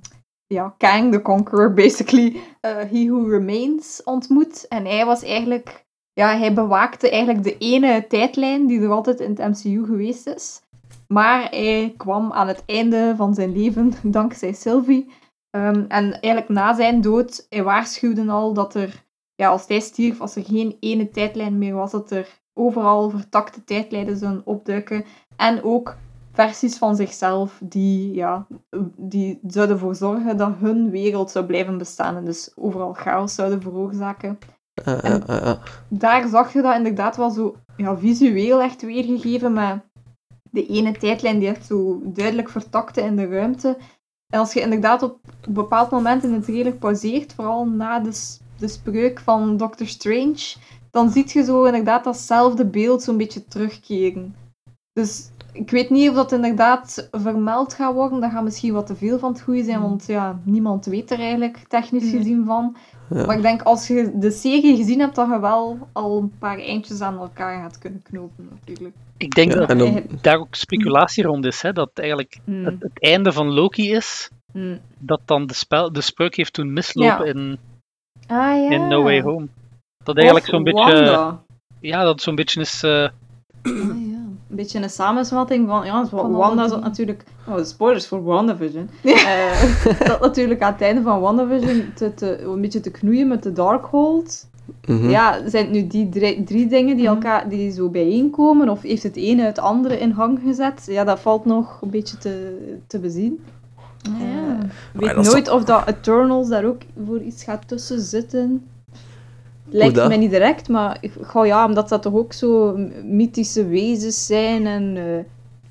ja, Kang the Conqueror, basically, eh, He Who Remains, ontmoet. En hij was eigenlijk, ja, hij bewaakte eigenlijk de ene tijdlijn die er altijd in het MCU geweest is. Maar hij kwam aan het einde van zijn leven, [LAUGHS] dankzij Sylvie. Ehm, en eigenlijk na zijn dood, hij waarschuwde al dat er, ja, als hij stierf, als er geen ene tijdlijn meer was, dat er overal vertakte tijdlijnen zullen opduiken. En ook versies van zichzelf die, ja, die zouden ervoor zorgen dat hun wereld zou blijven bestaan. En dus overal chaos zouden veroorzaken. Eh. Daar zag je dat inderdaad wel zo ja, visueel echt weergegeven met de ene tijdlijn die echt zo duidelijk vertakte in de ruimte. En als je inderdaad op een bepaald moment in de trailer pauzeert, vooral na de, de spreuk van Doctor Strange, dan zie je zo inderdaad datzelfde beeld zo'n beetje terugkeren. Dus ik weet niet of dat inderdaad vermeld gaat worden. Dat gaat misschien wat te veel van het goede zijn, want ja, niemand weet er eigenlijk technisch gezien van. Ja. Maar ik denk als je de serie gezien hebt, dat je wel al een paar eindjes aan elkaar gaat kunnen knopen, natuurlijk. Ik denk Ja, dat dan- daar ook speculatie rond is, hè, dat eigenlijk Hmm. het, het einde van Loki is, dat dan de, spel, de spreuk heeft toen mislopen Ja. in, Ah ja. in No Way Home. Dat eigenlijk zo'n beetje, ja, dat zo'n beetje is, eh, Ah, ja. Een beetje een samensvatting van, ja, Van Wanda zat natuurlijk, oh, spoilers voor WandaVision, Eh [LAUGHS] dat natuurlijk aan het einde van WandaVision te, te, een beetje te knoeien met de Darkhold. Mhm. Ja, zijn het nu die drie, drie dingen die, Mhm. elkaar, die zo bijeenkomen, of heeft het ene het andere in gang gezet? Ja, dat valt nog een beetje te, te bezien. Eh, ja. Ik weet nooit of dat Eternals daar ook voor iets gaat tussen zitten. Lijkt dat? mij niet direct, maar ik- goh, ja, omdat dat toch ook zo mythische wezens zijn en eh,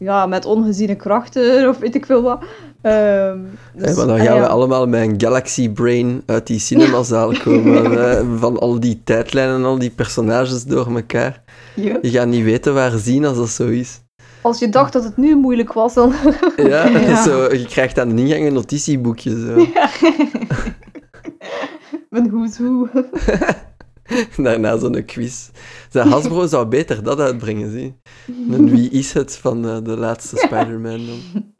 ja, met ongeziene krachten [LAUGHS] of weet ik veel wat. Dus, Hey, maar dan ah, gaan ja. we allemaal met een galaxy brain uit die cinemazaal [LAUGHS] komen. eh, van al die tijdlijnen en al die personages door elkaar. Ja. Je gaat niet weten waar zien als dat zo is. Als je dacht dat het nu moeilijk was, dan... [LAUGHS] Ja, Ja. Zo, je krijgt aan de ingang een notitieboekje. Zo. Mijn who's who. [LAUGHS] Daarna zo'n quiz. Zijn Hasbro [LAUGHS] zou beter dat uitbrengen, zie. [LAUGHS] En wie is het van eh, de laatste Spider-Man dan?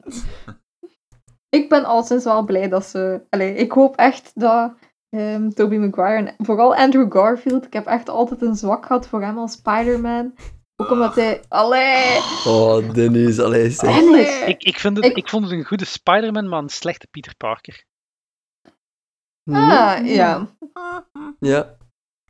Ik ben al sinds wel blij dat ze... Allee, ik hoop echt dat ehm Tobey Maguire en vooral Andrew Garfield, ik heb echt altijd een zwak gehad voor hem als Spider-Man. Ook omdat hij... Allee! Oh, Dennis, allee, zeg. Allee. ik, ik, vind het, Ik- ik vond het een goede Spider-Man, maar een slechte Peter Parker. Hm? Ah, ja. Ja,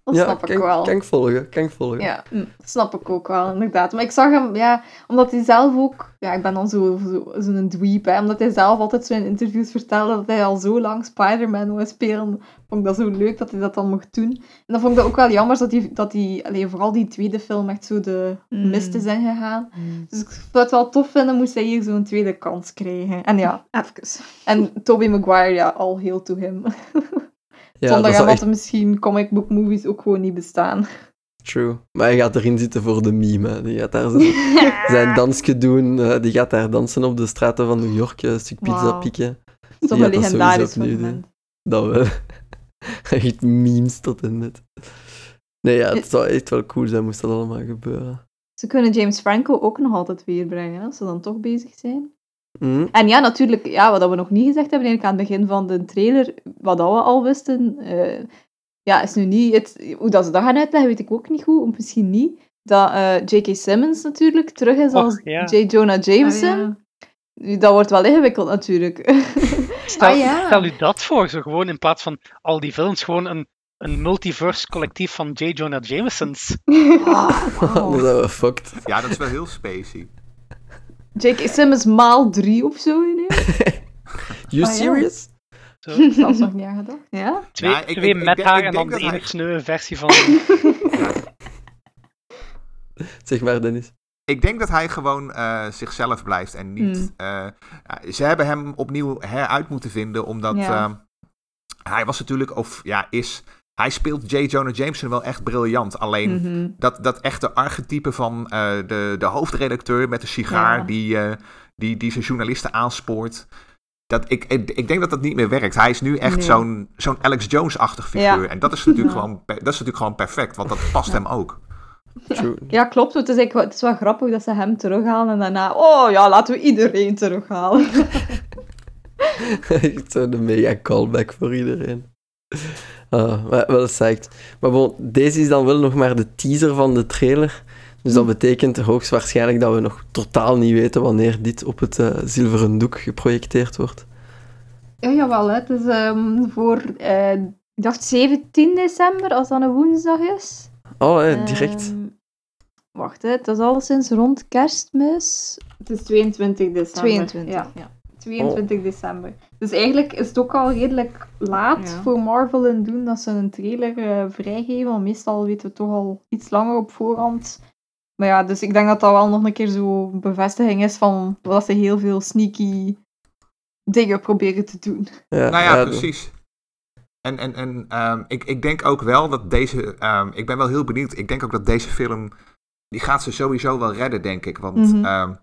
Dat ja snap ik kan, wel. kan ik volgen, kan ik volgen. Ja, dat snap ik ook wel, inderdaad. Maar ik zag hem, ja, omdat hij zelf ook... Ja, ik ben dan zo'n zo, zo'n dweep, hè. Omdat hij zelf altijd zo in interviews vertelde dat hij al zo lang Spider-Man wou spelen. Vond ik dat zo leuk dat hij dat dan mocht doen. En dan vond ik dat ook wel jammer dat hij, dat hij allee, vooral die tweede film echt zo de Mm. mist is ingegaan. Hmm. Dus ik zou het wel tof vinden, moest hij hier zo'n tweede kans krijgen. En ja, Even. en Tobey Maguire, ja, al heel to him. [LAUGHS] Ja, Zonder dat echt misschien comic book movies ook gewoon niet bestaan. true. Maar hij gaat erin zitten voor de meme. hè. Die gaat daar zijn [LAUGHS] dansje doen. eh, die gaat daar dansen op de straten van New York, eh, een stuk pizza Wauw. pikken. Dat is toch een legendarisch moment. Dat wel. [LAUGHS] Echt memes tot en met. Nee, ja, het zou echt wel cool zijn moest dat allemaal gebeuren. Ze kunnen James Franco ook nog altijd weerbrengen, als ze dan toch bezig zijn. Hm? En ja, natuurlijk, ja, wat we nog niet gezegd hebben eigenlijk aan het begin van de trailer, wat dat we al wisten, eh, ja, is nu niet... Het, hoe dat ze dat gaan uitleggen, weet ik ook niet goed. Misschien niet. Dat uh, J.K. Simmons natuurlijk terug is als ja. J. Jonah Jameson. Ah, ja. Dat wordt wel ingewikkeld natuurlijk. [LAUGHS] Stel, ah, ja. stel u dat voor, zo gewoon in plaats van al die films, gewoon een, een multiverse collectief van J. Jonah Jamesons. [LAUGHS] Oh, wow. [LAUGHS] dat was fucked. Ja, dat is wel heel spacey. J.K. Simmons maal drie of zo in [LAUGHS] You ah, serious? Zo. [LAUGHS] Dat was nog niet aan gedacht. Ja? Twee, ja, ik, twee ik, met ik, haar en dan de ene sneu versie van... [LAUGHS] zeg maar, Dennis. Ik denk dat hij gewoon uh, zichzelf blijft en niet. Mm. Uh, ze hebben hem opnieuw heruit moeten vinden, omdat ja. uh, hij was natuurlijk, of ja, is. Hij speelt J. Jonah Jameson wel echt briljant. Alleen mm -hmm. dat, dat echte archetype van de, de hoofdredacteur met de sigaar ja. die, die, die zijn journalisten aanspoort. Dat, ik, ik, denk dat dat niet meer werkt. Hij is nu echt nee. zo'n zo'n Alex Jones-achtig figuur. Ja. En dat is, natuurlijk [LAUGHS] gewoon, dat is natuurlijk gewoon perfect, want dat past hem ook. Ja, klopt. Het is, het is wel grappig dat ze hem terughalen en daarna, oh ja, laten we iedereen terughalen. [LAUGHS] Zo'n mega callback voor iedereen. Uh, wel psyched. Maar bon, deze is dan wel nog maar de teaser van de trailer. Dus dat betekent hoogstwaarschijnlijk dat we nog totaal niet weten wanneer dit op het uh, zilveren doek geprojecteerd wordt. Ja, jawel. Hè. Het is um, voor, uh, ik dacht 17 december, als dat een woensdag is. Oh, hè, direct. Um, wacht, hè. het is alleszins rond kerstmis. Het is 22 december. 22, ja. ja. 22 oh. december. Dus eigenlijk is het ook al redelijk laat ja. voor Marvel in doen dat ze een trailer uh, vrijgeven. Want meestal weten we toch al iets langer op voorhand maar ja, dus ik denk dat dat wel nog een keer zo bevestiging is van dat ze heel veel sneaky dingen proberen te doen. Ja, nou ja, precies. En, en, en um, ik, ik denk ook wel dat deze. Um, ik ben wel heel benieuwd. Ik denk ook dat deze film. Die gaat ze sowieso wel redden, denk ik. Want. Mm -hmm. um,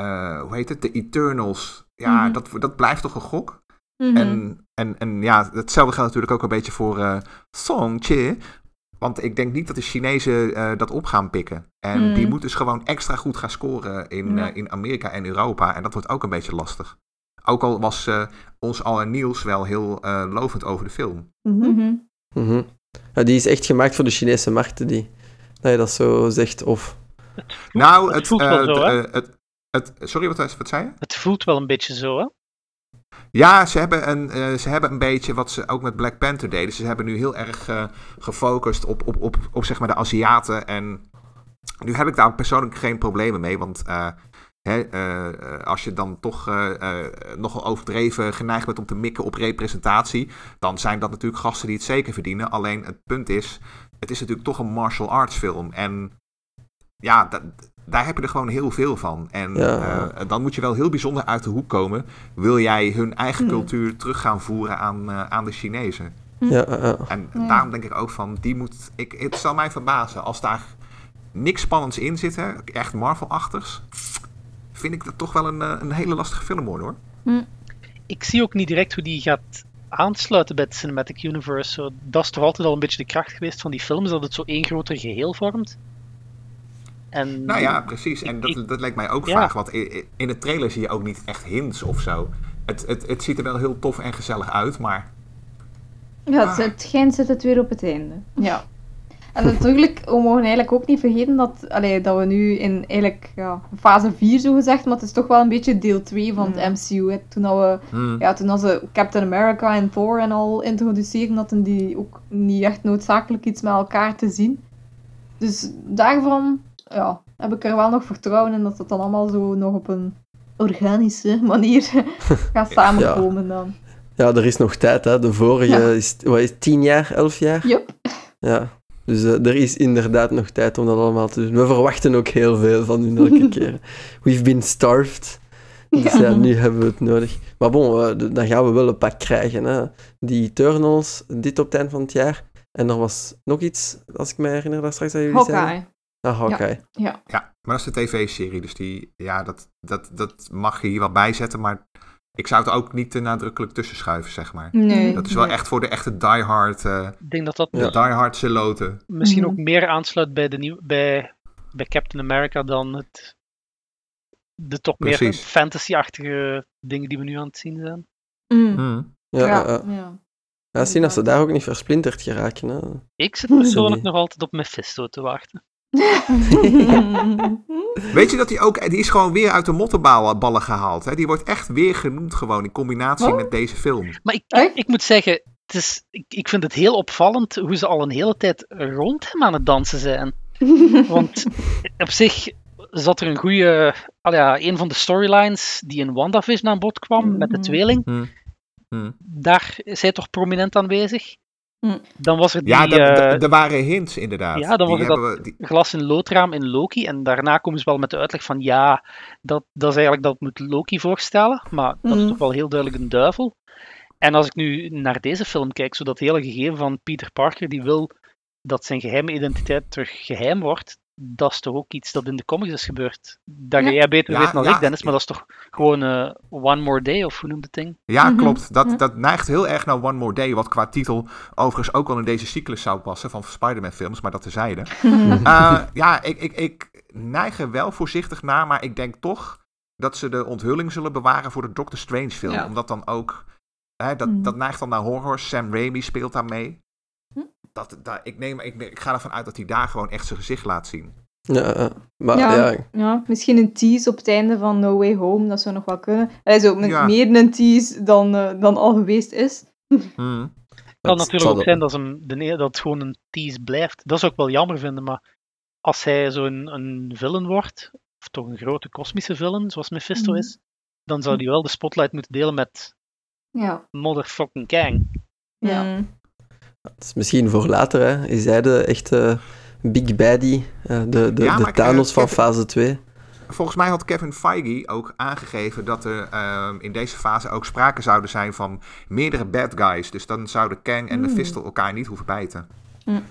uh, hoe heet het? De Eternals. Ja, mm -hmm. dat, dat blijft toch een gok? Mm -hmm. en, en, en ja, hetzelfde geldt natuurlijk ook een beetje voor uh, Song Chi. Want ik denk niet dat de Chinezen uh, dat op gaan pikken. En mm. die moeten dus gewoon extra goed gaan scoren in, uh, in Amerika en Europa. En dat wordt ook een beetje lastig. Ook al was uh, ons al Niels wel heel lovend over de film. Mm -hmm. Mm -hmm. Ja, die is echt gemaakt voor de Chinese markten, die. Dat je dat zo zegt, of... Het voelt, nou, het, het, voelt wel zo, hè? Het, het, sorry, wat, wat zei je? Het voelt wel een beetje zo, hè? Ja, ze hebben, een, uh, ze hebben een beetje wat ze ook met Black Panther deden. Ze hebben nu heel erg uh, gefocust op, op, op, op zeg maar de Aziaten. En nu heb ik daar persoonlijk geen problemen mee. Want uh, hè, als je dan toch nogal overdreven geneigd bent om te mikken op representatie. Dan zijn dat natuurlijk gasten die het zeker verdienen. Alleen het punt is, het is natuurlijk toch een martial arts film. En ja, dat, daar heb je er gewoon heel veel van. En ja. uh, dan moet je wel heel bijzonder uit de hoek komen. Wil jij hun eigen mm. cultuur terug gaan voeren aan, uh, aan de Chinezen? Ja, uh, en daarom denk ik ook van, die moet... Ik, het zal mij verbazen als daar niks spannends in zit, hè, echt Marvel-achtigs... vind ik dat toch wel een, een hele lastige film worden, hoor. Mm. Ik zie ook niet direct hoe die gaat aansluiten bij het Cinematic Universe. Dat is toch altijd al een beetje de kracht geweest van die films, dat het zo één groter geheel vormt. En nou ja, precies. En dat, dat lijkt mij ook ja. vaag. Want in de trailer zie je ook niet echt hints of zo. Het, het, het ziet er wel heel tof en gezellig uit, maar... Ja, het, het schijnt zit het weer op het einde. Ja. En [LAUGHS] natuurlijk, we mogen eigenlijk ook niet vergeten dat, allee, dat we nu in eigenlijk ja, fase 4 zo gezegd, maar het is toch wel een beetje deel 2 van het MCU. Hè. Toen, dat we, hmm. ja, toen ze Captain America en Thor en al introduceerden, hadden die ook niet echt noodzakelijk iets met elkaar te zien. Dus daarvan ja, heb ik er wel nog vertrouwen in dat het dan allemaal zo nog op een organische manier [LAUGHS] gaat samenkomen ja. dan. Ja, er is nog tijd, hè. De vorige ja. is, wat is tien jaar, elf jaar? Yep. Ja, dus uh, er is inderdaad nog tijd om dat allemaal te doen. We verwachten ook heel veel van hun elke [LAUGHS] keer. We've been starved. Dus ja. ja. nu hebben we het nodig. Maar bon, uh, dan gaan we wel een pak krijgen. Hè. Die Eternals, dit op het eind van het jaar. En er was nog iets, als ik me herinner, dat straks aan jullie Hawkeye. Ah, Hawkeye. Ja. ja. maar dat is de tv-serie, dus die, ja, dat, dat, dat mag je hier wel bijzetten, maar ik zou het ook niet te nadrukkelijk tussen schuiven, zeg maar. Nee. Dat is wel nee. echt voor de echte diehard, uh, ik denk dat dat de diehard zeloten. Misschien Mhm. ook meer aansluit bij, de nieuw, bij, bij Captain America dan het, de toch meer fantasy-achtige dingen die we nu aan het zien zijn. Mm. Hmm. Ja, Ja, ja, ja. ja. Ja, zien als ze daar ook niet versplinterd geraken. Hè. Ik zit persoonlijk nog altijd op Mephisto te wachten. [LAUGHS] Weet je dat hij ook, die is gewoon weer uit de mottenballen gehaald. Hè? Die wordt echt weer genoemd gewoon in combinatie met deze film. Maar ik, ik, moet zeggen, het is, ik, ik vind het heel opvallend hoe ze al een hele tijd rond hem aan het dansen zijn. [LAUGHS] Want op zich zat er een goede, ja, een van de storylines die in WandaVision aan bod kwam met de mhm. tweeling. Hmm. Hmm. Daar is hij toch prominent aanwezig. Hm. Dan was er die, ja, er uh, waren hints inderdaad. Ja, dan was er dat die... glas in loodraam in Loki. En daarna komen ze wel met de uitleg van ja, dat, dat is eigenlijk dat moet Loki voorstellen. Maar dat is hm. toch wel heel duidelijk een duivel. En als ik nu naar deze film kijk, zo dat hele gegeven van Peter Parker die wil dat zijn geheime identiteit terug geheim wordt, dat is toch ook iets dat in de comics is gebeurd. Dat ja. jij beter weet dan ik, Dennis, maar dat is toch gewoon uh, One More Day, of hoe noemt het ding? Ja, mhm. klopt. Dat, dat neigt heel erg naar One More Day, wat qua titel overigens ook wel in deze cyclus zou passen van Spider-Man films, maar dat tezijde. uh, [LAUGHS] ja, ik, ik, ik neig er wel voorzichtig naar, maar ik denk toch dat ze de onthulling zullen bewaren voor de Doctor Strange film. Omdat dan ook, hè, dat, mhm. dat neigt dan naar horror, Sam Raimi speelt daar mee dat, dat, ik, neem, ik, ik ga ervan uit dat hij daar gewoon echt zijn gezicht laat zien. Ja, maar ja, ja. ja. misschien een tease op het einde van No Way Home, dat zou nog wel kunnen. Hij is ook meer een tease dan, uh, dan al geweest is. [LAUGHS] Hmm. Het kan natuurlijk ook zijn dat, hem, de, dat het gewoon een tease blijft. Dat zou ik wel jammer vinden, maar als hij zo'n een villain wordt, of toch een grote kosmische villain, zoals Mephisto mm. is, dan zou hij wel de spotlight moeten delen met ja. Motherfucking Kang. Ja. Mm. Het is misschien voor later, hè. Is hij de echte Big Baddie, uh, de, de, de Thanos van fase 2? Volgens mij had Kevin Feige ook aangegeven dat er uh, in deze fase ook sprake zouden zijn van meerdere bad guys. Dus dan zouden Kang en mm. Mephisto elkaar niet hoeven bijten. Mm.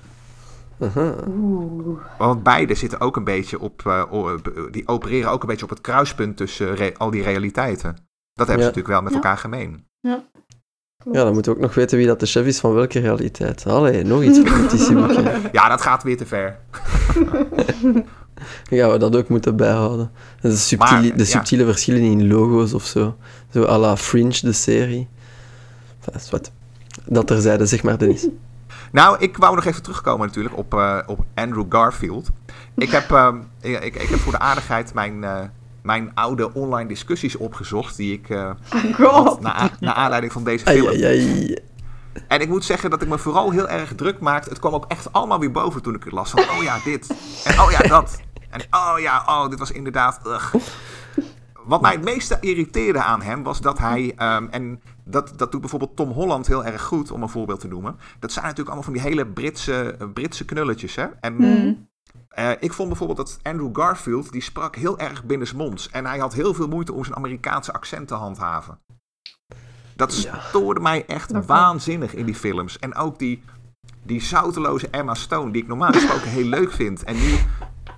Want beide zitten ook een beetje op, uh, die opereren ook een beetje op het kruispunt tussen al die realiteiten. Dat hebben ze natuurlijk wel met elkaar gemeen. Ja. Ja, dan moeten we ook nog weten wie dat de chef is van welke realiteit. Allee, nog iets voor notitieboekje. [LAUGHS] Ja, dat gaat weer te ver. Dan [LAUGHS] gaan we dat ook moeten bijhouden. De subtiele, de subtiele verschillen in logo's of zo. Zo à la Fringe, de serie. Dat wat. Dat terzijde, zeg maar, Dennis. Nou, ik wou nog even terugkomen natuurlijk op, uh, op Andrew Garfield. Ik heb, uh, ik, ik, heb voor de aardigheid mijn, uh, mijn oude online discussies opgezocht. Die ik uh, had naar, naar aanleiding van deze film. Ai, ai, En ik moet zeggen dat ik me vooral heel erg druk maakte. Het kwam ook echt allemaal weer boven toen ik het las. Van, oh ja, dit. En oh ja, dat. En oh ja, oh, dit was inderdaad... Ugh. Wat mij het meeste irriteerde aan hem was dat hij... Um, en dat, dat doet bijvoorbeeld Tom Holland heel erg goed, om een voorbeeld te noemen. Dat zijn natuurlijk allemaal van die hele Britse, Britse knulletjes, hè? En mm. Uh, ik vond bijvoorbeeld dat Andrew Garfield, die sprak heel erg binnensmonds. En hij had heel veel moeite om zijn Amerikaanse accent te handhaven. Dat stoorde mij echt waanzinnig in die films. En ook die, die zouteloze Emma Stone, die ik normaal gesproken heel leuk vind. En die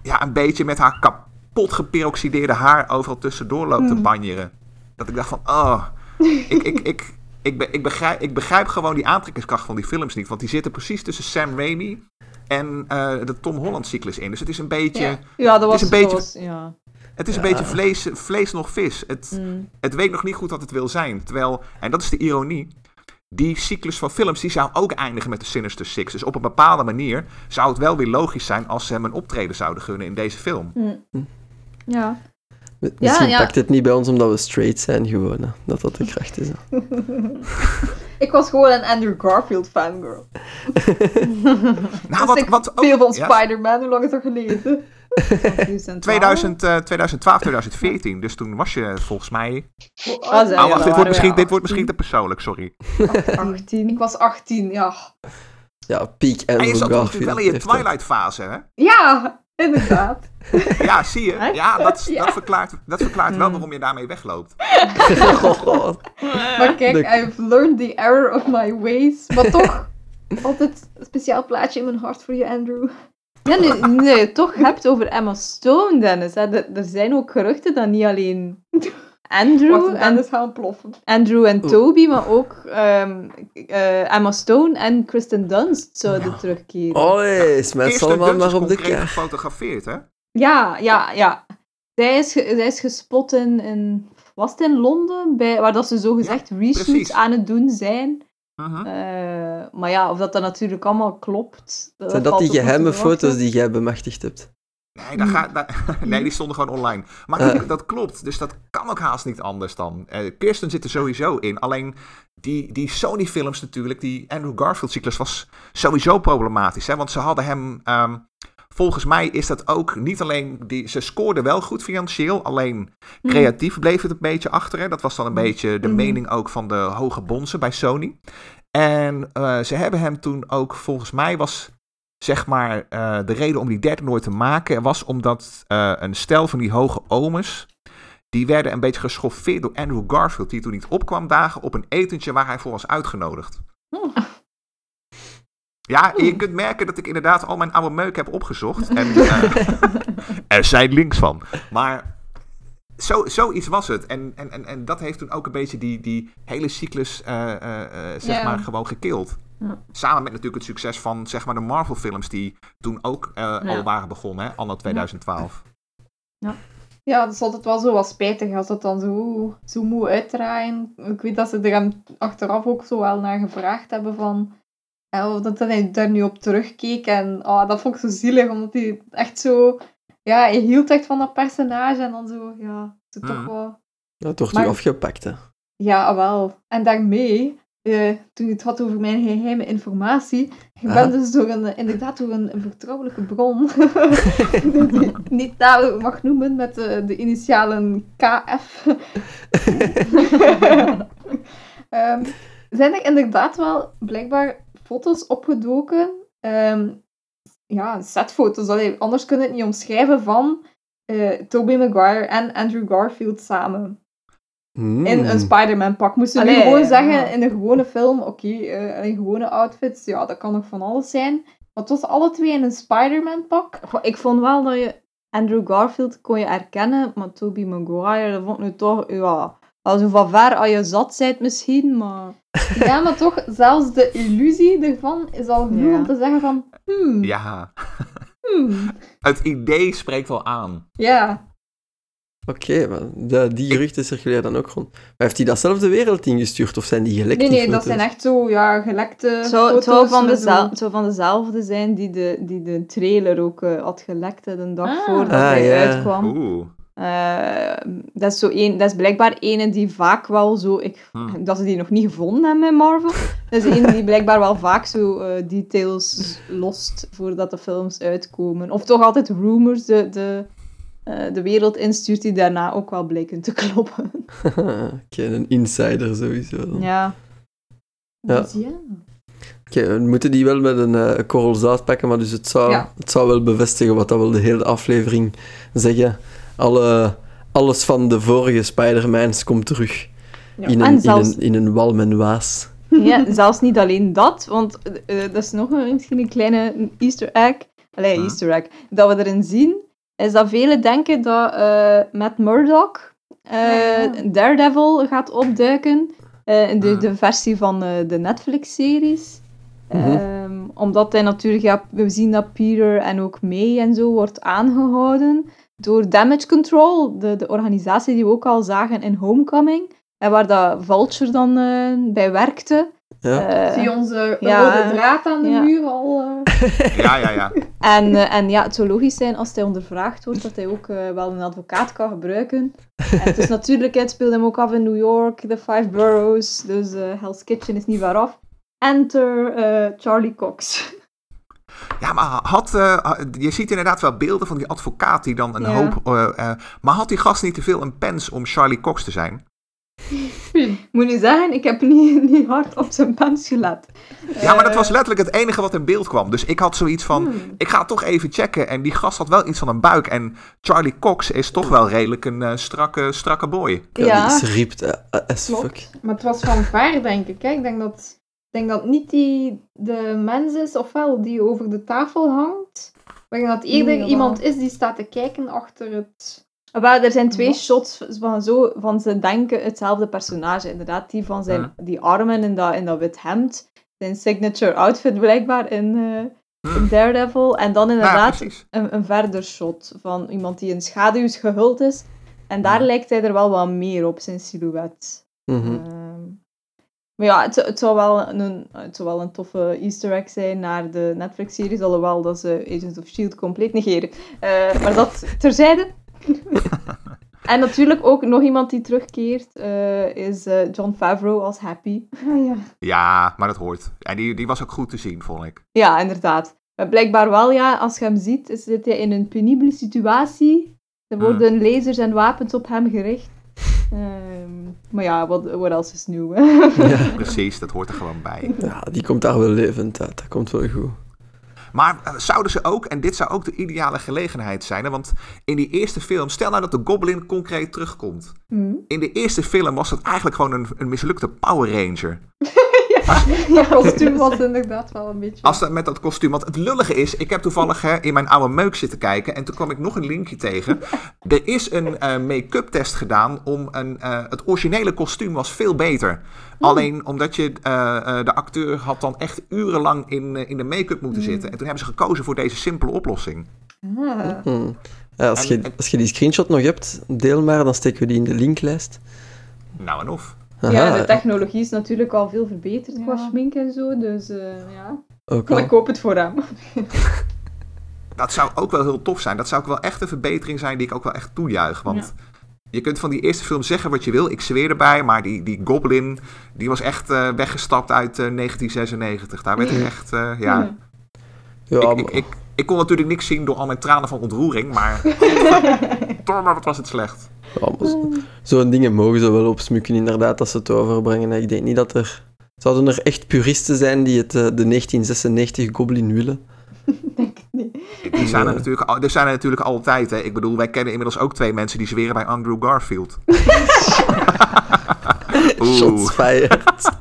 ja, een beetje met haar kapot geperoxideerde haar overal tussendoor loopt te hmm. banjeren. Dat ik dacht van, oh, ik, ik, ik, ik, ik, begrijp, ik begrijp gewoon die aantrekkingskracht van die films niet. Want die zitten precies tussen Sam Raimi en uh, de Tom Holland cyclus in. Dus het is een beetje... Ja, dat was... Het is een beetje, ja. Het is een beetje vlees, vlees nog vis. Het, mm. het weet nog niet goed wat het wil zijn. Terwijl, en dat is de ironie, die cyclus van films die zou ook eindigen met de Sinister Six. Dus op een bepaalde manier zou het wel weer logisch zijn als ze hem een optreden zouden gunnen in deze film. Mm. Ja. Misschien ja, pakt het niet bij ons omdat we straight zijn gewoon. Dat dat de kracht is. Ik was gewoon een Andrew Garfield fangirl. [LAUGHS] nou, wat, wat ook, veel van Spider-Man, hoe lang is er geleden? 2000, uh, 2012, 2014. Dus toen was je volgens mij. Oh, oh, wacht, dit, wordt misschien, dit wordt misschien te persoonlijk, sorry. 18. Ik was 18, ja. Ja, peak Andrew En je zat natuurlijk wel in je Twilight-fase, hè? Ja, inderdaad. ja, zie je? Ja, dat, dat verklaart, dat verklaart wel waarom je daarmee wegloopt. maar kijk, I've learned the error of my ways. Maar toch, altijd een speciaal plaatje in mijn hart voor je, Andrew. Ja, nee, nee, toch hebt over Emma Stone, Dennis. Hè. Er zijn ook geruchten dat niet alleen Andrew en gaan ploffen. Andrew en Toby, maar ook um, uh, Emma Stone en Kristen Dunst zouden ja. terugkeren. Oh, is met allemaal maar op de kaart. gefotografeerd, hè? Ja, ja, ja. Zij is, zij is gespot in, in, was het in Londen, bij, waar dat ze zogezegd ja, reshoots aan het doen zijn. Uh maar ja, of dat dat natuurlijk allemaal klopt. Dat Zijn dat die geheime foto's die jij bemachtigd hebt? Nee, dat, [LAUGHS] nee, die stonden gewoon online. Maar uh. dat klopt, dus dat kan ook haast niet anders dan. Uh, Kirsten zit er sowieso in. Alleen die, die Sony-films natuurlijk, die Andrew Garfield-cyclus was sowieso problematisch. Hè? Want ze hadden hem... Um, volgens mij is dat ook niet alleen... Die, ze scoorden wel goed financieel, alleen mhm. creatief bleef het een beetje achter. Hè? Dat was dan een mhm. beetje de mening ook van de hoge bonzen bij Sony. En uh, ze hebben hem toen ook, volgens mij was zeg maar, uh, de reden om die derde nooit te maken was omdat uh, een stel van die hoge omes, die werden een beetje geschoffeerd door Andrew Garfield, die toen niet opkwam dagen op een etentje waar hij voor was uitgenodigd. Oh. Ja, je kunt merken dat ik inderdaad al mijn oude meuk heb opgezocht. [LAUGHS] En uh, er zijn links van. Maar zo, zoiets was het. En, en, en, en dat heeft toen ook een beetje die, die hele cyclus, zeg maar, gewoon gekild. Ja. Samen met natuurlijk het succes van zeg maar, de Marvel-films die toen ook uh, al waren begonnen, hè, anno 2012. Ja. ja, dat is altijd wel zo wat spijtig als dat dan zo, zo moet uitdraaien. Ik weet dat ze er achteraf ook zo wel naar gevraagd hebben van... of dat hij daar nu op terugkeek. En oh, dat vond ik zo zielig, omdat hij echt zo... Ja, hij hield echt van dat personage en dan zo, ja, zo toch mm. wel... Ja, toch maar, afgepakt, hè? Ja, wel. En daarmee uh, toen je het had over mijn geheime informatie. Ik ben dus door een, inderdaad door een, vertrouwelijke bron, [LAUGHS] [LAUGHS] die ik niet mag noemen met de, de initialen KF. um, [LAUGHS] zijn er inderdaad wel blijkbaar foto's opgedoken. Um, ja, setfoto's. Allee, anders kun je het niet omschrijven van uh, Tobey Maguire en Andrew Garfield samen. In een hmm. Spider-Man pak. Moesten we gewoon zeggen in een gewone film, oké, okay, uh, in gewone outfits, ja, dat kan nog van alles zijn. Maar het was alle twee in een Spider-Man pak. Ik vond wel dat je Andrew Garfield kon je herkennen, maar Tobey Maguire, dat vond ik nu toch, ja, al zo van ver als je zat zijt misschien, maar... [LAUGHS] Ja, maar toch, zelfs de illusie ervan is al genoeg om te zeggen van, hmm. Ja. Hmm. Het idee spreekt wel aan. Ja. Oké, maar die geruchten circuleren dan ook rond. Maar heeft hij dat zelf de wereld ingestuurd of zijn die gelekte Nee, nee, dat zijn echt zo, ja, gelekte zo, Het zou van, de zou van dezelfde zijn die de, die de trailer ook uh, had gelekt de dag ah. voordat ah, hij uitkwam. Oeh. Uh, dat, is zo een, dat is blijkbaar een die vaak wel zo... Ik, hmm. Dat ze die nog niet gevonden hebben bij Marvel. Dat is een die blijkbaar wel vaak zo uh, details lost voordat de films uitkomen. Of toch altijd rumors, de, de uh, de wereld instuurt die daarna ook wel bleken te [LAUGHS] kloppen. [LAUGHS] Oké, een insider sowieso. Ja. Ja. Dus ja. Oké, we moeten die wel met een uh, korrel zout pakken, maar dus het zou, het zou wel bevestigen wat dat wel de hele aflevering zeggen. Alle, alles van de vorige Spider-Mans komt terug. Ja. In, een, zelfs... in, een, in een walm en waas. Ja, zelfs niet alleen dat, want uh, dat is nog een, misschien een kleine easter egg. Allee, easter egg. Dat we erin zien is dat velen denken dat uh, Matt Murdock uh, Daredevil gaat opduiken. Uh, in de, ah. de versie van de Netflix-series. Mhm. Ehm, omdat hij natuurlijk, ja, we zien dat Peter en ook May en zo wordt aangehouden door Damage Control, de, de organisatie die we ook al zagen in Homecoming. En waar dat Vulture dan bij werkte. Ja. Uh, Zie onze rode draad aan de muur al? Uh... [LAUGHS] ja, ja, ja. En, uh, en ja, het zou logisch zijn als hij ondervraagd wordt, dat hij ook wel een advocaat kan gebruiken. En het is natuurlijk, het speelt hem ook af in New York, de Five Boroughs, dus Hell's Kitchen is niet waaraf. Enter Charlie Cox. [LAUGHS] Ja, maar had, je ziet inderdaad wel beelden van die advocaat die dan een hoop... maar had die gast niet te veel een pens om Charlie Cox te zijn? [LAUGHS] moet nu zeggen, ik heb niet, [LAUGHS] niet hard op zijn pens gelet. Ja, maar dat was letterlijk het enige wat in beeld kwam. Dus ik had zoiets van, hmm. ik ga het toch even checken. En die gast had wel iets van een buik. En Charlie Cox is toch wel redelijk een uh, strakke, strakke boy. Ja, uh, as fuck. Maar het was van ver, denk ik. Ik denk dat, denk dat niet die de mens is, ofwel die over de tafel hangt. Maar dat eerder iemand is die staat te kijken achter het wel, er zijn twee shots van, zo, van ze denken hetzelfde personage. Inderdaad, die van zijn die armen in dat, in dat wit hemd. Zijn signature outfit blijkbaar in, uh, in Daredevil. En dan inderdaad een, een verder shot van iemand die in schaduws gehuld is. En daar lijkt hij er wel wat meer op, zijn silhouet. Mm Maar ja, het, het, zou wel een, het zou wel een toffe easter egg zijn naar de Netflix-series, alhoewel dat ze Agents of S.H.I.E.L.D. compleet negeren. Uh, maar dat terzijde. [LAUGHS] en natuurlijk ook nog iemand die terugkeert, uh, is uh, John Favreau als Happy. ja. ja, maar dat hoort. En die, die was ook goed te zien, vond ik. Ja, inderdaad. Maar blijkbaar wel, ja, als je hem ziet, zit hij in een penibele situatie. Er worden mm. lasers en wapens op hem gericht. Um, maar ja, wat what else is nieuw? ja. [LAUGHS] Precies, dat hoort er gewoon bij. Ja, die komt daar wel levend uit. Dat komt wel goed. Maar uh, zouden ze ook, en dit zou ook de ideale gelegenheid zijn, want in die eerste film, stel nou dat de Goblin concreet terugkomt. Mm. In de eerste film was het eigenlijk gewoon een, een mislukte Power Ranger. [LAUGHS] [LAUGHS] ja, kostuum was inderdaad wel een beetje. Als dat met dat kostuum. Want het lullige is, ik heb toevallig hè, in mijn oude meuk zitten kijken. En toen kwam ik nog een linkje tegen. [LAUGHS] Er is een uh, make-up test gedaan om een. Uh, het originele kostuum was veel beter. Hmm. Alleen omdat je uh, de acteur had dan echt urenlang in, in de make-up moeten hmm. zitten. En toen hebben ze gekozen voor deze simpele oplossing. Ah. Hmm. Ja, als, je, als je die screenshot nog hebt, deel maar, dan steken we die in de linklijst. Nou en of. Ja, de technologie is natuurlijk al veel verbeterd qua schmink en zo, dus uh, ja. Ook ik koop het voor hem. [LAUGHS] dat zou ook wel heel tof zijn. Dat zou ook wel echt een verbetering zijn die ik ook wel echt toejuich. Want je kunt van die eerste film zeggen wat je wil, ik zweer erbij, maar die, die Goblin, die was echt uh, weggestapt uit uh, 1996. Daar werd ik echt, ja... ja ik, ik, ik, ik, kon natuurlijk niks zien door al mijn tranen van ontroering, maar... [LAUGHS] Torma, wat was het slecht. Zo'n dingen mogen ze wel opsmukken, inderdaad, als ze het overbrengen. Ik denk niet dat er... Zouden er echt puristen zijn die het, eh, de 1996 Goblin willen? [LAUGHS] Denk ik niet. Die zijn er, natuurlijk, er zijn er natuurlijk altijd. Hè. Ik bedoel, wij kennen inmiddels ook twee mensen die zweren bij Andrew Garfield. [LAUGHS] Shots fired.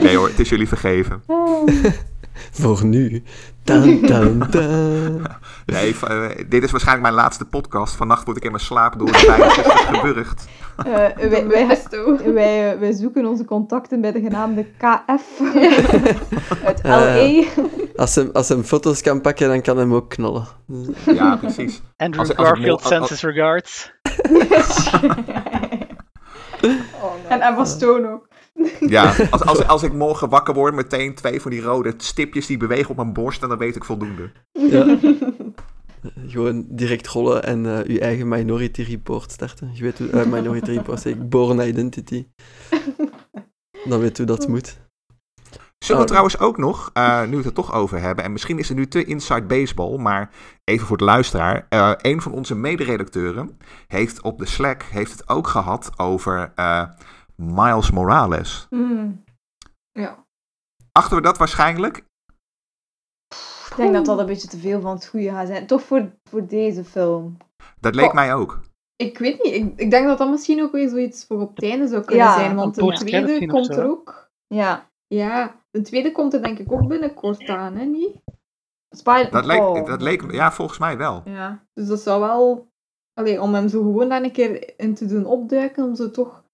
Nee hoor, het is jullie vergeven. [LAUGHS] [LAUGHS] Voor nu. Dun, dun, dun. [LAUGHS] Nee, uh, dit is waarschijnlijk mijn laatste podcast. Vannacht word ik in mijn slaap door de 65 geburgd. Uh, wij, wij, [LAUGHS] wij, wij, zoeken onze contacten bij de genaamde KF uit LA. als, hij, als hij foto's kan pakken, dan kan hij hem ook knallen. Ja, precies. Andrew als, Garfield his regards. oh, En Emma Stone ook. Ja, [LAUGHS] als, als, als ik morgen wakker word, meteen twee van die rode stipjes die bewegen op mijn borst en dan weet ik voldoende. Ja. [LAUGHS] Gewoon direct rollen en uh, je eigen Minority Report starten. Je weet hoe, uh, Minority Report, zeg [LAUGHS] ik, Born Identity. Dan weet hoe dat moet. Zullen we oh. trouwens ook nog, uh, nu we het er toch over hebben, en misschien is het nu te inside baseball, maar even voor de luisteraar. Uh, een van onze mederedacteuren heeft op de Slack heeft het ook gehad over Miles Morales. Mm. Ja. Achten we dat waarschijnlijk? Ik denk dat dat een beetje te veel van het goede gaat zijn. Toch voor, voor deze film. Dat leek mij ook. Ik weet niet. Ik, ik denk dat dat misschien ook weer zoiets voor op het einde zou kunnen zijn. Want de tweede komt er ook. Ja. Ja. De tweede komt er denk ik ook binnenkort aan, hè? Niet? Spider dat, leek, oh. dat leek... Ja, volgens mij wel. Ja. Dus dat zou wel... Allee, om hem zo gewoon daar een keer in te doen opduiken, om ze toch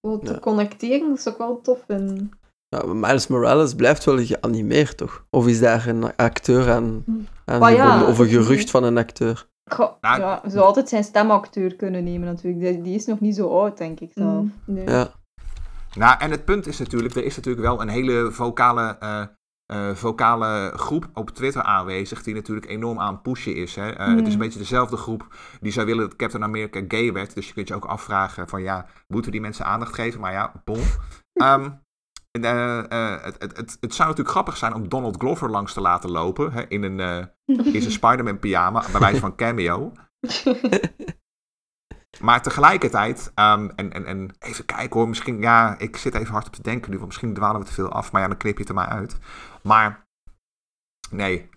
te connecteren, dat is ook wel tof vinden. Ja, Miles Morales blijft wel geanimeerd, toch? Of is daar een acteur aan, hm. aan of een gerucht van een acteur? Goh, ja, zou altijd zijn stemacteur kunnen nemen natuurlijk. Die, die, is nog niet zo oud, denk ik zelf. Nee. Ja. Nou, en het punt is natuurlijk, er is natuurlijk wel een hele vocale, uh, uh, vocale groep op Twitter aanwezig, die natuurlijk enorm aan het pushen is. Hè? Uh, Het is een hm. beetje dezelfde groep die zou willen dat Captain America gay werd. Dus je kunt je ook afvragen van ja, moeten die mensen aandacht geven? Maar ja, bon. Um, Uh, uh, het, het, het, het, zou natuurlijk grappig zijn om Donald Glover langs te laten lopen. Hè, in een, in zijn [LAUGHS] Spider-Man pyjama, bij wijze van cameo. [LAUGHS] maar tegelijkertijd, um, en, en, en even kijken hoor, misschien, ja, ik zit even hard op te denken nu, want misschien dwalen we te veel af, maar ja, dan knip je het er maar uit. Maar, nee,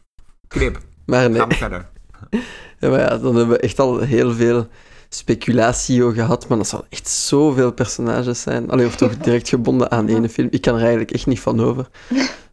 knip. Maar nee. Gaan we verder. [LAUGHS] Ja, maar ja, dan hebben we echt al heel veel speculatie gehad, maar dat zal echt zoveel personages zijn. Allee, of toch [LAUGHS] direct gebonden aan ene film. Ik kan er eigenlijk echt niet van over.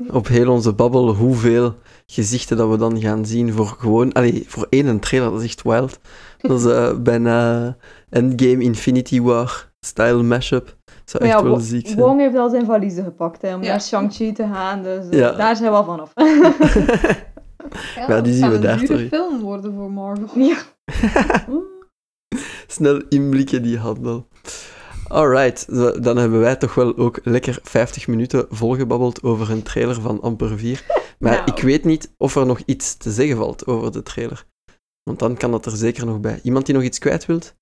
Op heel onze babbel, hoeveel gezichten dat we dan gaan zien voor gewoon... Allee, voor één trailer, dat is echt wild. Dat is uh, bijna Endgame Infinity War style mashup. Zou echt ja, wel ziek zijn. Wong heeft al zijn valiezen gepakt hè, om naar Shang-Chi te gaan, dus ja. daar zijn we wel vanaf. [LAUGHS] ja, ja, die zien we daar toch. een film worden voor Marvel. Ja. [LAUGHS] Snel inblikken die handel. Alright, dan hebben wij toch wel ook lekker 50 minuten volgebabbeld over een trailer van Amper 4. Maar nou. ik weet niet of er nog iets te zeggen valt over de trailer. Want dan kan dat er zeker nog bij. Iemand die nog iets kwijt wilt?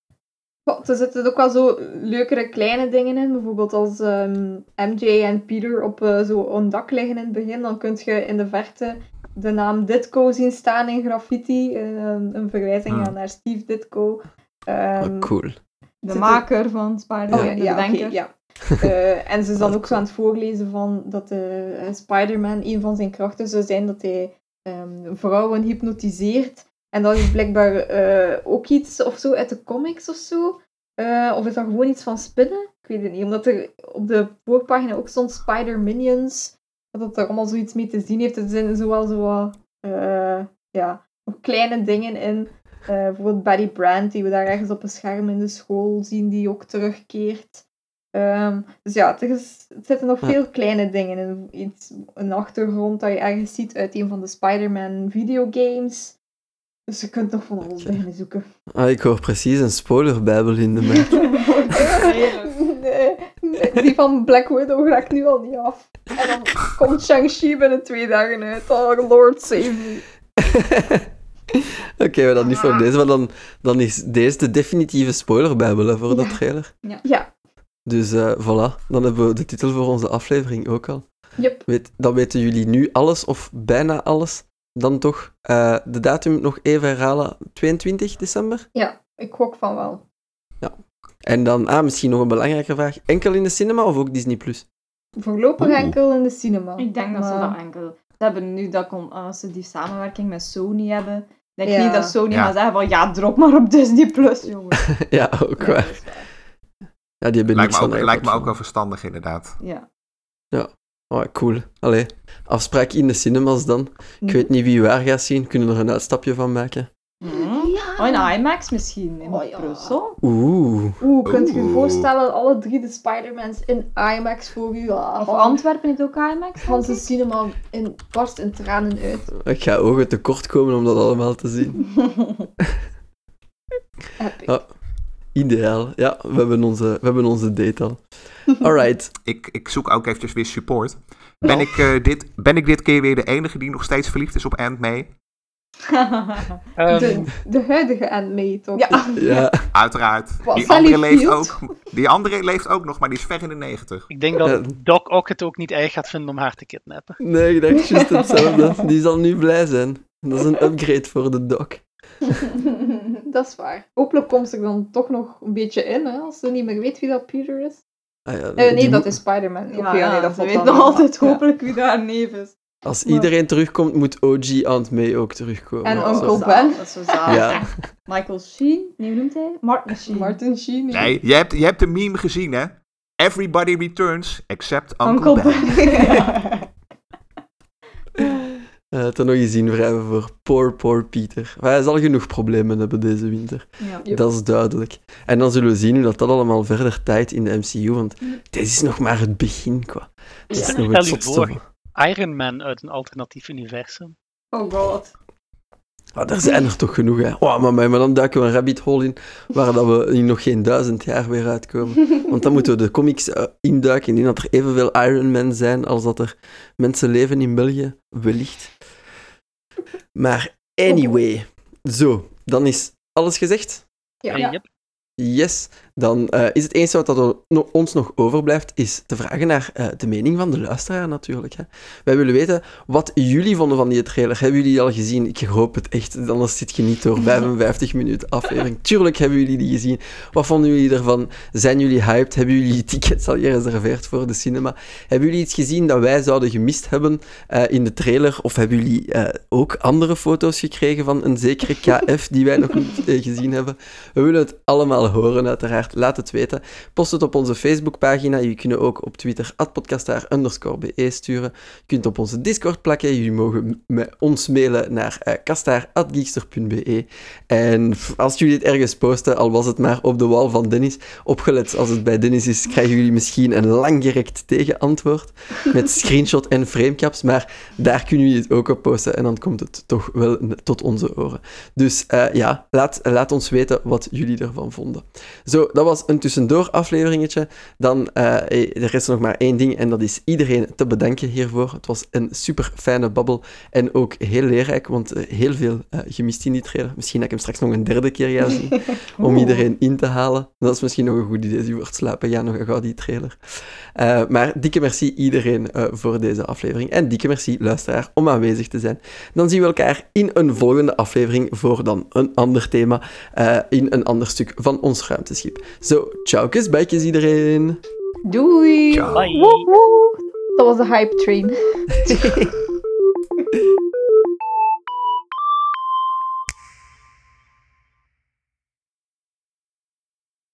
er zitten ook wel zo leukere kleine dingen in. Bijvoorbeeld als MJ ehm, en Peter op uh, zo'n dak liggen in het begin, dan kun je in de verte de naam Ditko zien staan in graffiti. Een, een verwijzing hmm. naar Steve Ditko. Um, cool. De maker van Spider-Man, oh, ja, de ja, ja. Uh, en ze [LAUGHS] is dan ook zo aan het voorlezen van dat de uh, Spider-Man, een van zijn krachten zou zijn dat hij um, vrouwen hypnotiseert. En dat is blijkbaar uh, ook iets of zo uit de comics of zo. of is dat gewoon iets van spinnen? Ik weet het niet. Omdat er op de voorpagina ook stond Spider-Minions. Dat er allemaal zoiets mee te zien heeft. Er zijn zowel zo wat, ja, kleine dingen in. Bijvoorbeeld Betty Brand, die we daar ergens op een scherm in de school zien, die ook terugkeert. Ehm, dus ja, er, is, zitten nog veel kleine dingen in. Iets, een achtergrond dat je ergens ziet uit een van de Spider-Man videogames. Dus je kunt nog van alles beginnen zoeken. Ah, ik hoor precies een spoilerbijbel in de mat. [LAUGHS] nee, die van Black Widow raakt nu al niet af. En dan komt Shang-Chi binnen twee dagen uit. Oh, Lord save me. [LAUGHS] Oké, okay, maar dan niet voor deze, maar dan, dan is deze de definitieve spoilerbijbel voor de trailer. Ja. ja. Dus uh, voilà, dan hebben we de titel voor onze aflevering ook al. Yep. Weet, dan weten jullie nu alles, of bijna alles. Dan toch uh, de datum nog even herhalen, 22 december? Ja, ik gok van wel. Ja. En dan, ah, misschien nog een belangrijke vraag. Enkel in de cinema of ook Disney+. Plus? Voorlopig enkel in de cinema. Ik denk dat ze dat enkel... Ze hebben nu dat, als ze die samenwerking met Sony hebben, denk ik niet dat Sony gaat zeggen van ja, drop maar op Disney Plus, [LAUGHS] jongen. ja, ook waar. Ja, die hebben lijkt me, ook, lijkt me ook wel verstandig, inderdaad. Ja. Ja. Oh, cool. Allee, afspraak in de cinemas dan. Ik weet niet wie waar gaat zien. Kunnen we er een uitstapje van maken? Mm. Ja. Oh, in IMAX misschien, in oh, ja. Brussel. Oeh. Oeh, kunt je je voorstellen, alle drie de Spider-Mans in IMAX voor u? of Antwerpen heeft ook IMAX? Van de cinema in, barst in tranen uit. Ik ga ogen tekort komen om dat allemaal te zien. [LAUGHS] Epic. Oh, ideaal. Ja, we hebben onze, we hebben onze date al. [LAUGHS] Alright. ik, ik zoek ook eventjes weer support. Ben, ik, uh, dit, ben ik dit keer weer de enige die nog steeds verliefd is op Aunt May? um, [LAUGHS] de, de, huidige Aunt May, toch? Ja. ja. Uiteraard. die andere, leeft ook, die andere leeft ook nog, maar die is ver in de negentig. Ik denk dat Doc ook het ook niet erg gaat vinden om haar te kidnappen. Nee, ik denk juist [LAUGHS] hetzelfde. Die zal nu blij zijn. Dat is een upgrade voor de Doc. Dat is waar. Hopelijk komt ze dan toch nog een beetje in, hè, als ze niet meer weet wie dat Peter is. Ah, ja, uh, nee, dat is Spider-Man. Ja, ja, nee, dat ze weet nog altijd hopelijk wie daar neef is. Als iedereen terugkomt, moet OG Aunt May ook terugkomen. En Uncle Ben. Dat is zo zalig. [LAUGHS] Michael Sheen, nee, hoe noemt hij? [LAUGHS] Martin Sheen. Martin Sheen. Nee, je hebt, je hebt de meme gezien, hè? Everybody returns except Uncle, Uncle Ben. ben. [LAUGHS] uh, ten nog eens invrijven voor poor, poor Peter. Maar hij zal genoeg problemen hebben deze winter. Ja. Dat is duidelijk. En dan zullen we zien hoe dat, dat allemaal verder tijd in de MCU, want dit is nog maar het begin, qua. Dit is nog het zotste. Iron Man uit een alternatief universum. Oh god. Ah, er zijn er toch genoeg, hè. Oh, maar, maar dan duiken we een rabbit hole in, waar dat we in nog geen duizend jaar weer uitkomen. [LAUGHS] Want dan moeten we de comics uh, induiken, indien dat er evenveel Iron Man zijn als dat er mensen leven in België, wellicht. Maar anyway, zo, dan is alles gezegd? Ja. ja. Yes, dan uh, is het enige wat dat ons nog overblijft, is te vragen naar uh, de mening van de luisteraar natuurlijk. Hè. Wij willen weten wat jullie vonden van die trailer. Hebben jullie die al gezien? Ik hoop het echt, anders zit je niet door 55 minuten aflevering. Tuurlijk hebben jullie die gezien. Wat vonden jullie ervan? Zijn jullie hyped? Hebben jullie tickets al gereserveerd voor de cinema? Hebben jullie iets gezien dat wij zouden gemist hebben uh, in de trailer? Of hebben jullie ook andere foto's gekregen van een zekere KF die wij nog niet gezien hebben? We willen het allemaal horen, uiteraard. Laat het weten. Post het op onze Facebookpagina. Jullie kunnen ook op Twitter podcastaar be sturen. Je kunt op onze Discord plakken. Jullie mogen met ons mailen naar uh, kastaar.geekster.be. En als jullie het ergens posten, al was het maar op de wal van Dennis, opgelet als het bij Dennis is, krijgen jullie misschien een langgerekt tegenantwoord met [LAUGHS] screenshot en framecaps, maar daar kunnen jullie het ook op posten en dan komt het toch wel tot onze oren. Dus uh, ja, laat, laat ons weten wat jullie ervan vonden. Zo, dat was een tussendoor afleveringetje. Dan uh, er is nog maar één ding en dat is iedereen te bedanken hiervoor. Het was een super fijne babbel en ook heel leerrijk, want heel veel gemist in die trailer. Misschien dat ik hem straks nog een derde keer ga zien [LAUGHS] om iedereen in te halen. Dat is misschien nog een goed idee. Je wordt slapen, ja, nog een gauw die trailer. maar dikke merci iedereen voor deze aflevering en dikke merci luisteraar om aanwezig te zijn. Dan zien we elkaar in een volgende aflevering voor dan een ander thema uh, in een ander stuk van ons ruimteschip. Zo, tchau kus bijtjes iedereen. Doei. Ciao. Bye. Dat was de hype train. [LAUGHS]